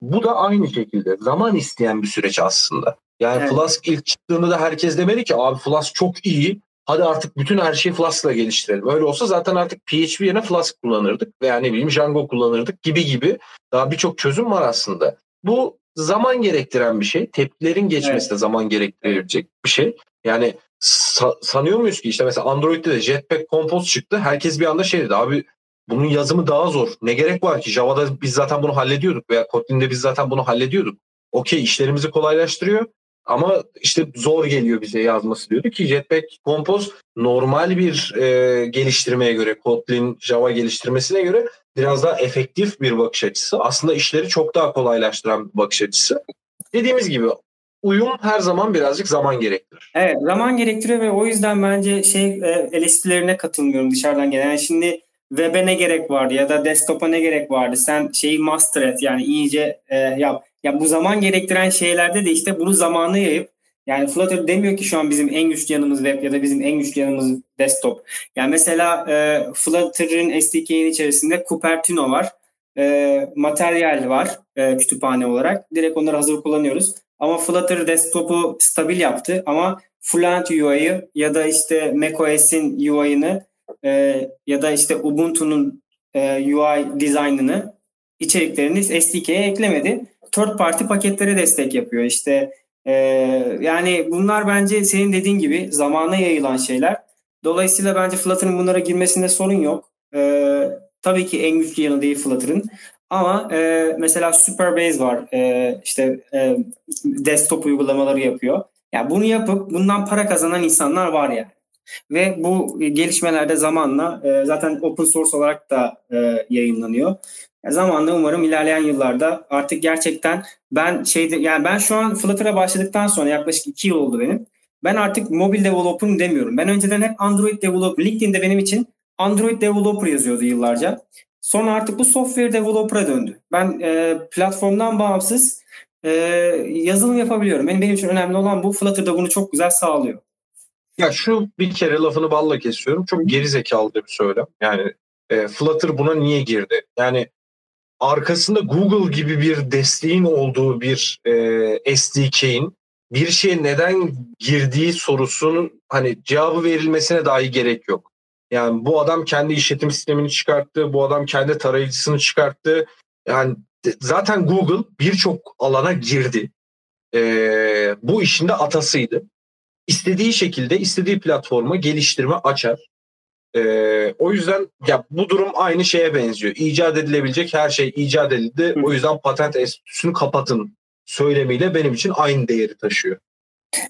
Bu da aynı şekilde zaman isteyen bir süreç aslında. Yani evet. Flask ilk çıktığında da herkes demedi ki abi Flask çok iyi. Hadi artık bütün her şeyi Flask'la geliştirelim. Öyle olsa zaten artık PHP yerine Flask kullanırdık veya ne bileyim Django kullanırdık gibi gibi. Daha birçok çözüm var aslında. Bu zaman gerektiren bir şey. Tepkilerin geçmesi evet. de zaman gerektirecek bir şey. Yani sa- sanıyor muyuz ki işte mesela Android'de de Jetpack Compose çıktı. Herkes bir anda şey dedi abi bunun yazımı daha zor. Ne gerek var ki? Java'da biz zaten bunu hallediyorduk veya Kotlin'de biz zaten bunu hallediyorduk. okey işlerimizi kolaylaştırıyor ama işte zor geliyor bize yazması diyordu ki Jetpack Compose normal bir e, geliştirmeye göre Kotlin Java geliştirmesine göre biraz daha efektif bir bakış açısı. Aslında işleri çok daha kolaylaştıran bir bakış açısı. Dediğimiz gibi uyum her zaman birazcık zaman gerektirir. Evet zaman gerektiriyor ve o yüzden bence şey e, eleştirilerine katılmıyorum dışarıdan gelen. Yani şimdi web'e ne gerek vardı ya da desktop'a ne gerek vardı? Sen şeyi master et yani iyice e, yap. Ya bu zaman gerektiren şeylerde de işte bunu zamanı yayıp yani Flutter demiyor ki şu an bizim en güçlü yanımız web ya da bizim en güçlü yanımız desktop. Yani mesela e, Flutter'ın SDK'nin içerisinde Cupertino var. E, materyal var e, kütüphane olarak. Direkt onları hazır kullanıyoruz. Ama Flutter desktop'u stabil yaptı ama Fluent UI'yi ya da işte macOS'in UI'ını e, ya da işte Ubuntu'nun e, UI dizaynını içeriklerini SDK'ye eklemedi. Third party paketlere destek yapıyor. İşte e, yani bunlar bence senin dediğin gibi zamana yayılan şeyler. Dolayısıyla bence Flutter'ın bunlara girmesinde sorun yok. E, tabii ki en güçlü yanı değil Flutter'ın. Ama e, mesela Superbase var. E, işte e, desktop uygulamaları yapıyor. Yani bunu yapıp bundan para kazanan insanlar var yani. Ve bu gelişmelerde zamanla e, zaten open source olarak da e, yayınlanıyor. Zamanla umarım ilerleyen yıllarda artık gerçekten ben şeyde yani ben şu an Flutter'a başladıktan sonra yaklaşık iki yıl oldu benim. Ben artık mobil developer demiyorum. Ben önceden hep Android developer. LinkedIn'de benim için Android developer yazıyordu yıllarca. Sonra artık bu software developer'a döndü. Ben e, platformdan bağımsız e, yazılım yapabiliyorum. Benim, benim için önemli olan bu. Flutter da bunu çok güzel sağlıyor. Ya şu bir kere lafını balla kesiyorum. Çok geri zekalı bir söylem. Yani e, Flutter buna niye girdi? Yani arkasında Google gibi bir desteğin olduğu bir e, SDK'in bir şeye neden girdiği sorusunun hani cevabı verilmesine dahi gerek yok. Yani bu adam kendi işletim sistemini çıkarttı, bu adam kendi tarayıcısını çıkarttı. Yani zaten Google birçok alana girdi. Ee, bu işin de atasıydı. İstediği şekilde istediği platforma geliştirme açar. Ee, o yüzden ya bu durum aynı şeye benziyor. İcat edilebilecek her şey icat edildi. O yüzden patent enstitüsünü kapatın söylemiyle benim için aynı değeri taşıyor.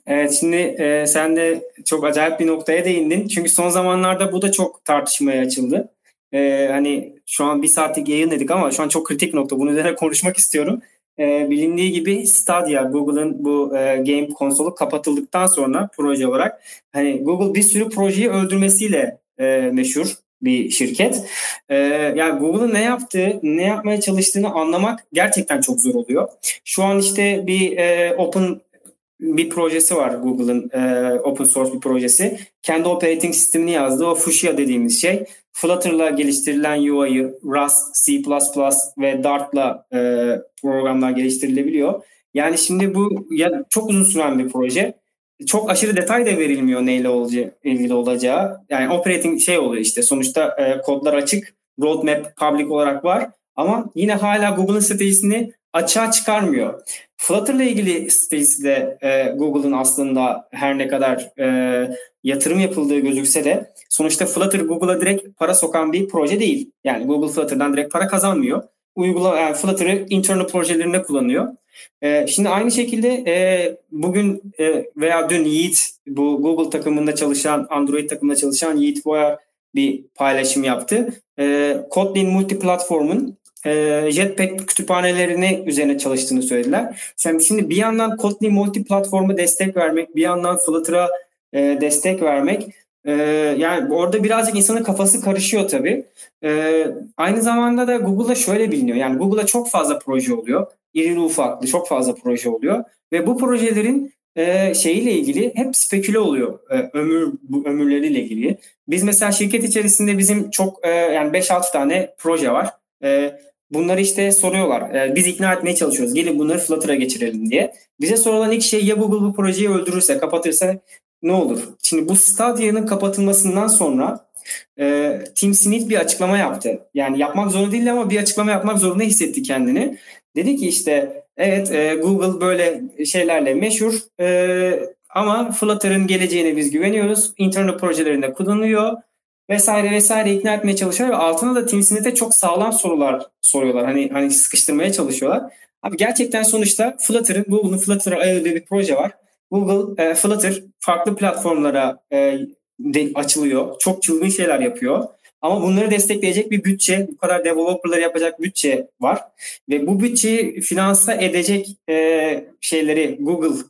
Evet şimdi e, sen de çok acayip bir noktaya değindin. Çünkü son zamanlarda bu da çok tartışmaya açıldı. E, hani şu an bir saatlik yayın dedik ama şu an çok kritik nokta. Bunun üzerine konuşmak istiyorum. E, bilindiği gibi Stadia, Google'ın bu e, game konsolu kapatıldıktan sonra proje olarak hani Google bir sürü projeyi öldürmesiyle e, meşhur bir şirket. E, yani Google'ın ne yaptığı, ne yapmaya çalıştığını anlamak gerçekten çok zor oluyor. Şu an işte bir e, open bir projesi var Google'ın e, open source bir projesi. Kendi operating sistemini yazdı. O Fuchsia dediğimiz şey. Flutter'la geliştirilen UI'yı Rust, C++ ve Dart'la e, programlar geliştirilebiliyor. Yani şimdi bu ya çok uzun süren bir proje. Çok aşırı detay da verilmiyor neyle olacağı, ilgili olacağı. Yani operating şey oluyor işte sonuçta e, kodlar açık, roadmap public olarak var. Ama yine hala Google'ın stratejisini açığa çıkarmıyor. Flutter ile ilgili stratejisi de e, Google'ın aslında her ne kadar e, yatırım yapıldığı gözükse de sonuçta Flutter Google'a direkt para sokan bir proje değil. Yani Google Flutter'dan direkt para kazanmıyor. Uygula, yani Flutter'ı internal projelerinde kullanıyor. E, şimdi aynı şekilde e, bugün e, veya dün Yiğit bu Google takımında çalışan, Android takımında çalışan Yiğit Boya bir paylaşım yaptı. E, Kotlin Multiplatform'un e, Jetpack kütüphanelerini üzerine çalıştığını söylediler. Şimdi, şimdi bir yandan Kotlin multi platformu destek vermek, bir yandan Flutter'a e, destek vermek e, yani orada birazcık insanın kafası karışıyor tabii. E, aynı zamanda da Google'da şöyle biliniyor. Yani Google'da çok fazla proje oluyor. İrili ufaklı çok fazla proje oluyor. Ve bu projelerin e, şeyiyle ilgili hep speküle oluyor. E, ömür bu ömürleriyle ilgili. Biz mesela şirket içerisinde bizim çok e, yani 5-6 tane proje var. E, Bunları işte soruyorlar. E, biz ikna etmeye çalışıyoruz. Gelin bunları Flutter'a geçirelim diye. Bize sorulan ilk şey ya Google bu projeyi öldürürse, kapatırsa ne olur? Şimdi bu Stadia'nın kapatılmasından sonra e, Tim Smith bir açıklama yaptı. Yani yapmak zorunda değil ama bir açıklama yapmak zorunda hissetti kendini. Dedi ki işte evet e, Google böyle şeylerle meşhur e, ama Flutter'ın geleceğine biz güveniyoruz. Internal projelerinde kullanılıyor vesaire vesaire ikna etmeye çalışıyorlar ve altına da Tim Smith'e çok sağlam sorular soruyorlar. Hani hani sıkıştırmaya çalışıyorlar. Abi gerçekten sonuçta Flutter'ın, Google'un Flutter'a ayırdığı bir proje var. Google e, Flutter farklı platformlara e, de, açılıyor. Çok çılgın şeyler yapıyor. Ama bunları destekleyecek bir bütçe, bu kadar developerları yapacak bütçe var. Ve bu bütçeyi finansa edecek e, şeyleri Google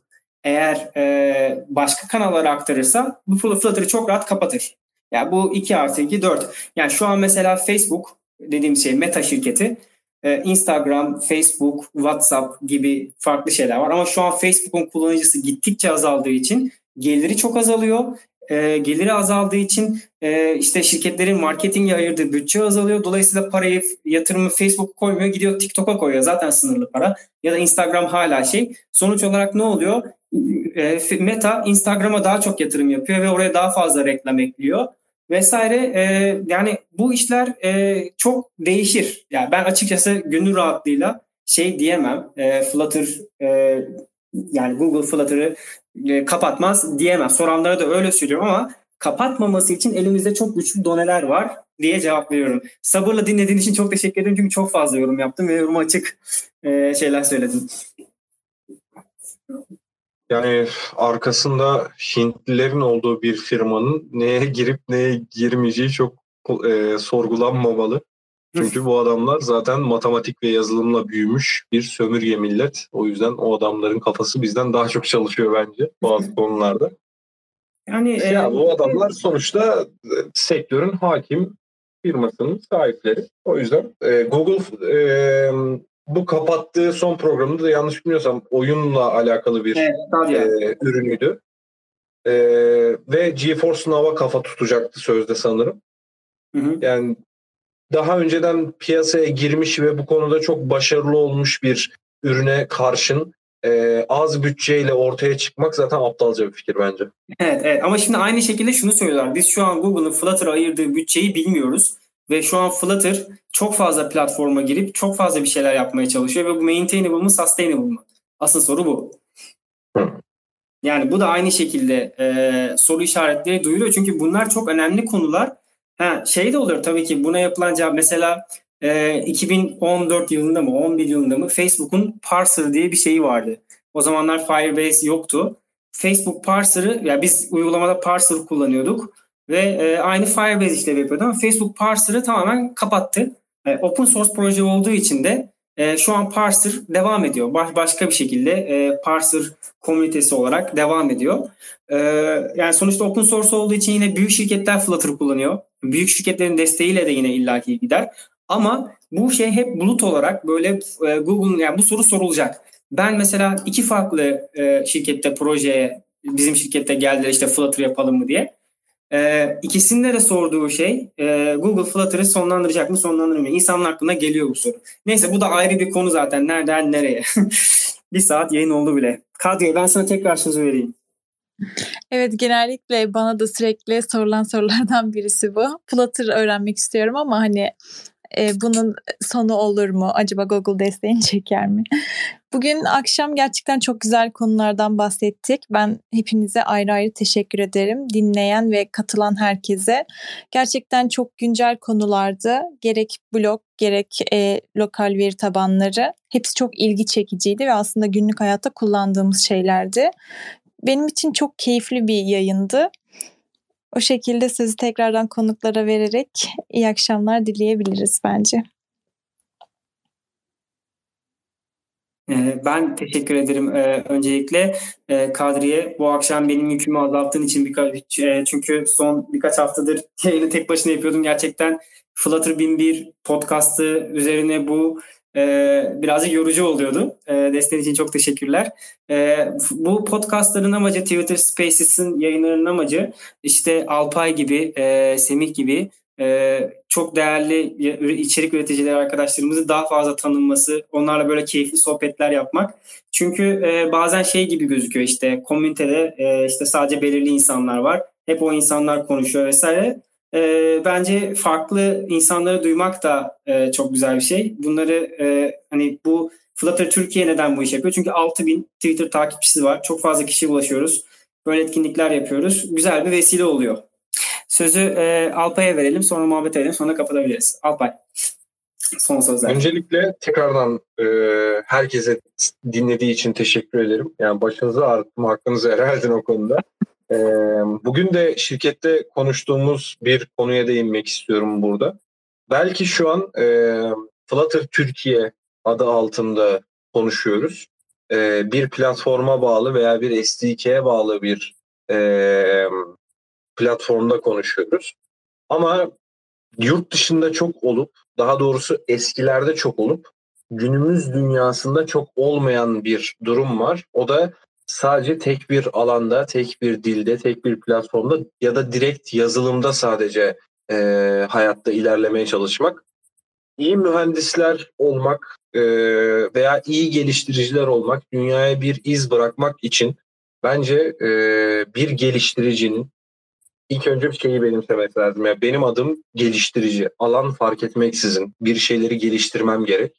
eğer e, başka kanallara aktarırsa bu Flutter'ı çok rahat kapatır. Yani bu 2 artı 2 4. Yani şu an mesela Facebook dediğim şey Meta şirketi e, Instagram, Facebook, WhatsApp gibi farklı şeyler var. Ama şu an Facebook'un kullanıcısı gittikçe azaldığı için geliri çok azalıyor. E, geliri azaldığı için e, işte şirketlerin marketinge ayırdığı bütçe azalıyor. Dolayısıyla parayı yatırımı Facebook koymuyor gidiyor TikTok'a koyuyor. Zaten sınırlı para. Ya da Instagram hala şey. Sonuç olarak ne oluyor? E, Meta Instagram'a daha çok yatırım yapıyor ve oraya daha fazla reklam ekliyor vesaire. E, yani bu işler e, çok değişir. Yani ben açıkçası gönül rahatlığıyla şey diyemem. E, Flutter e, yani Google Flutter'ı e, kapatmaz diyemem. Soranlara da öyle söylüyorum ama kapatmaması için elimizde çok güçlü doneler var diye cevap veriyorum. Sabırla dinlediğin için çok teşekkür ederim çünkü çok fazla yorum yaptım ve yorum açık e, şeyler söyledim. Yani arkasında Hintlilerin olduğu bir firmanın neye girip neye girmeyeceği çok e, sorgulanmamalı. Çünkü bu adamlar zaten matematik ve yazılımla büyümüş bir sömürge millet. O yüzden o adamların kafası bizden daha çok çalışıyor bence bazı konularda. Yani ya, e, bu adamlar sonuçta e, sektörün hakim firmasının sahipleri. O yüzden e, Google e, bu kapattığı son programında da yanlış bilmiyorsam oyunla alakalı bir evet, e, ürünüydü. E, ve GeForce Now'a kafa tutacaktı sözde sanırım. Hı hı. Yani daha önceden piyasaya girmiş ve bu konuda çok başarılı olmuş bir ürüne karşın e, az bütçeyle ortaya çıkmak zaten aptalca bir fikir bence. Evet, evet ama şimdi aynı şekilde şunu söylüyorlar. Biz şu an Google'ın Flutter'a ayırdığı bütçeyi bilmiyoruz. Ve şu an Flutter çok fazla platforma girip çok fazla bir şeyler yapmaya çalışıyor ve bu maintainable mı sustainable mı? Asıl soru bu. Yani bu da aynı şekilde e, soru işaretleri duyuruyor. Çünkü bunlar çok önemli konular. Ha, şey de olur tabii ki buna yapılan cevap mesela e, 2014 yılında mı 11 yılında mı Facebook'un Parser diye bir şeyi vardı. O zamanlar Firebase yoktu. Facebook Parser'ı ya yani biz uygulamada Parser kullanıyorduk ve e, aynı Firebase işlevi yapıyordu ama Facebook Parser'ı tamamen kapattı. E, open source proje olduğu için de e, şu an Parser devam ediyor. Baş, başka bir şekilde e, Parser komünitesi olarak devam ediyor. E, yani sonuçta open source olduğu için yine büyük şirketler Flutter kullanıyor. Büyük şirketlerin desteğiyle de yine illaki gider. Ama bu şey hep bulut olarak böyle e, Google'un yani bu soru sorulacak. Ben mesela iki farklı e, şirkette projeye bizim şirkette geldiler işte Flutter yapalım mı diye. Ee, ikisinde de sorduğu şey e, Google Flutter'ı sonlandıracak mı sonlandırmıyor mu? İnsanın aklına geliyor bu soru. Neyse bu da ayrı bir konu zaten. Nereden nereye? bir saat yayın oldu bile. Kadriye ben sana tekrar sözü vereyim. Evet genellikle bana da sürekli sorulan sorulardan birisi bu. Flutter öğrenmek istiyorum ama hani e, bunun sonu olur mu? Acaba Google desteğini çeker mi? Bugün akşam gerçekten çok güzel konulardan bahsettik. Ben hepinize ayrı ayrı teşekkür ederim. Dinleyen ve katılan herkese. Gerçekten çok güncel konulardı. Gerek blog gerek e, lokal veri tabanları. Hepsi çok ilgi çekiciydi ve aslında günlük hayatta kullandığımız şeylerdi. Benim için çok keyifli bir yayındı. O şekilde sözü tekrardan konuklara vererek iyi akşamlar dileyebiliriz bence. Ee, ben teşekkür ederim ee, öncelikle ee, Kadriye. Bu akşam benim yükümü azalttığın için birkaç, çünkü son birkaç haftadır yayını tek başına yapıyordum. Gerçekten Flutter 1001 podcastı üzerine bu e, birazcık yorucu oluyordu. E, desteğin için çok teşekkürler. E, bu podcastların amacı Twitter Spaces'in yayınlarının amacı işte Alpay gibi, e, Semih gibi e, çok değerli içerik üreticileri arkadaşlarımızı daha fazla tanınması, onlarla böyle keyifli sohbetler yapmak. Çünkü e, bazen şey gibi gözüküyor işte komünitede e, işte sadece belirli insanlar var. Hep o insanlar konuşuyor vesaire e, bence farklı insanları duymak da e, çok güzel bir şey. Bunları e, hani bu Flutter Türkiye neden bu iş yapıyor? Çünkü 6000 Twitter takipçisi var. Çok fazla kişi ulaşıyoruz. Böyle etkinlikler yapıyoruz. Güzel bir vesile oluyor. Sözü e, Alpay'a verelim. Sonra muhabbet edelim. Sonra kapatabiliriz. Alpay. Son sözler. Öncelikle tekrardan e, herkese dinlediği için teşekkür ederim. Yani başınızı ağrıttım, hakkınızı helal o konuda. Bugün de şirkette konuştuğumuz bir konuya değinmek istiyorum burada. Belki şu an e, Flutter Türkiye adı altında konuşuyoruz. Bir platforma bağlı veya bir SDK'ye bağlı bir platformda konuşuyoruz. Ama yurt dışında çok olup, daha doğrusu eskilerde çok olup, günümüz dünyasında çok olmayan bir durum var. O da sadece tek bir alanda, tek bir dilde, tek bir platformda ya da direkt yazılımda sadece e, hayatta ilerlemeye çalışmak. İyi mühendisler olmak e, veya iyi geliştiriciler olmak, dünyaya bir iz bırakmak için bence e, bir geliştiricinin ilk önce bir şeyi benimsemesi lazım. Yani benim adım geliştirici. Alan fark etmeksizin bir şeyleri geliştirmem gerek.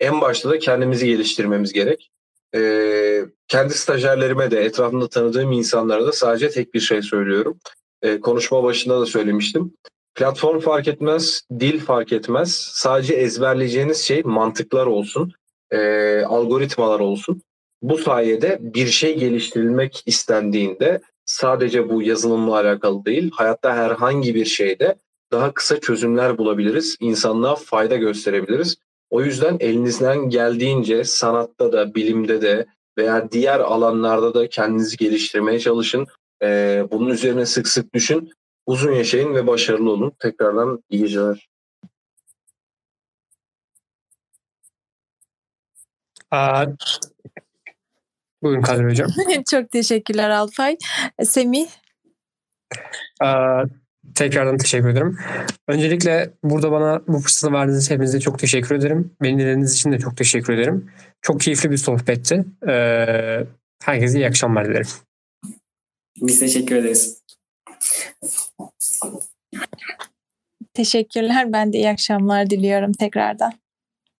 En başta da kendimizi geliştirmemiz gerek. Ee, kendi stajyerlerime de etrafımda tanıdığım insanlara da sadece tek bir şey söylüyorum. Ee, konuşma başında da söylemiştim. Platform fark etmez, dil fark etmez. Sadece ezberleyeceğiniz şey mantıklar olsun, e, algoritmalar olsun. Bu sayede bir şey geliştirilmek istendiğinde sadece bu yazılımla alakalı değil, hayatta herhangi bir şeyde daha kısa çözümler bulabiliriz, insanlığa fayda gösterebiliriz. O yüzden elinizden geldiğince sanatta da, bilimde de veya diğer alanlarda da kendinizi geliştirmeye çalışın. Ee, bunun üzerine sık sık düşün. Uzun yaşayın ve başarılı olun. Tekrardan iyi geceler. Aa, buyurun Kadir Hocam. Çok teşekkürler Alpay. Semih? Aa, tekrardan teşekkür ederim. Öncelikle burada bana bu fırsatı verdiğiniz hepinize çok teşekkür ederim. Beni dinlediğiniz için de çok teşekkür ederim. Çok keyifli bir sohbetti. Ee, herkese iyi akşamlar dilerim. Biz teşekkür ederiz. Teşekkürler. Ben de iyi akşamlar diliyorum tekrardan.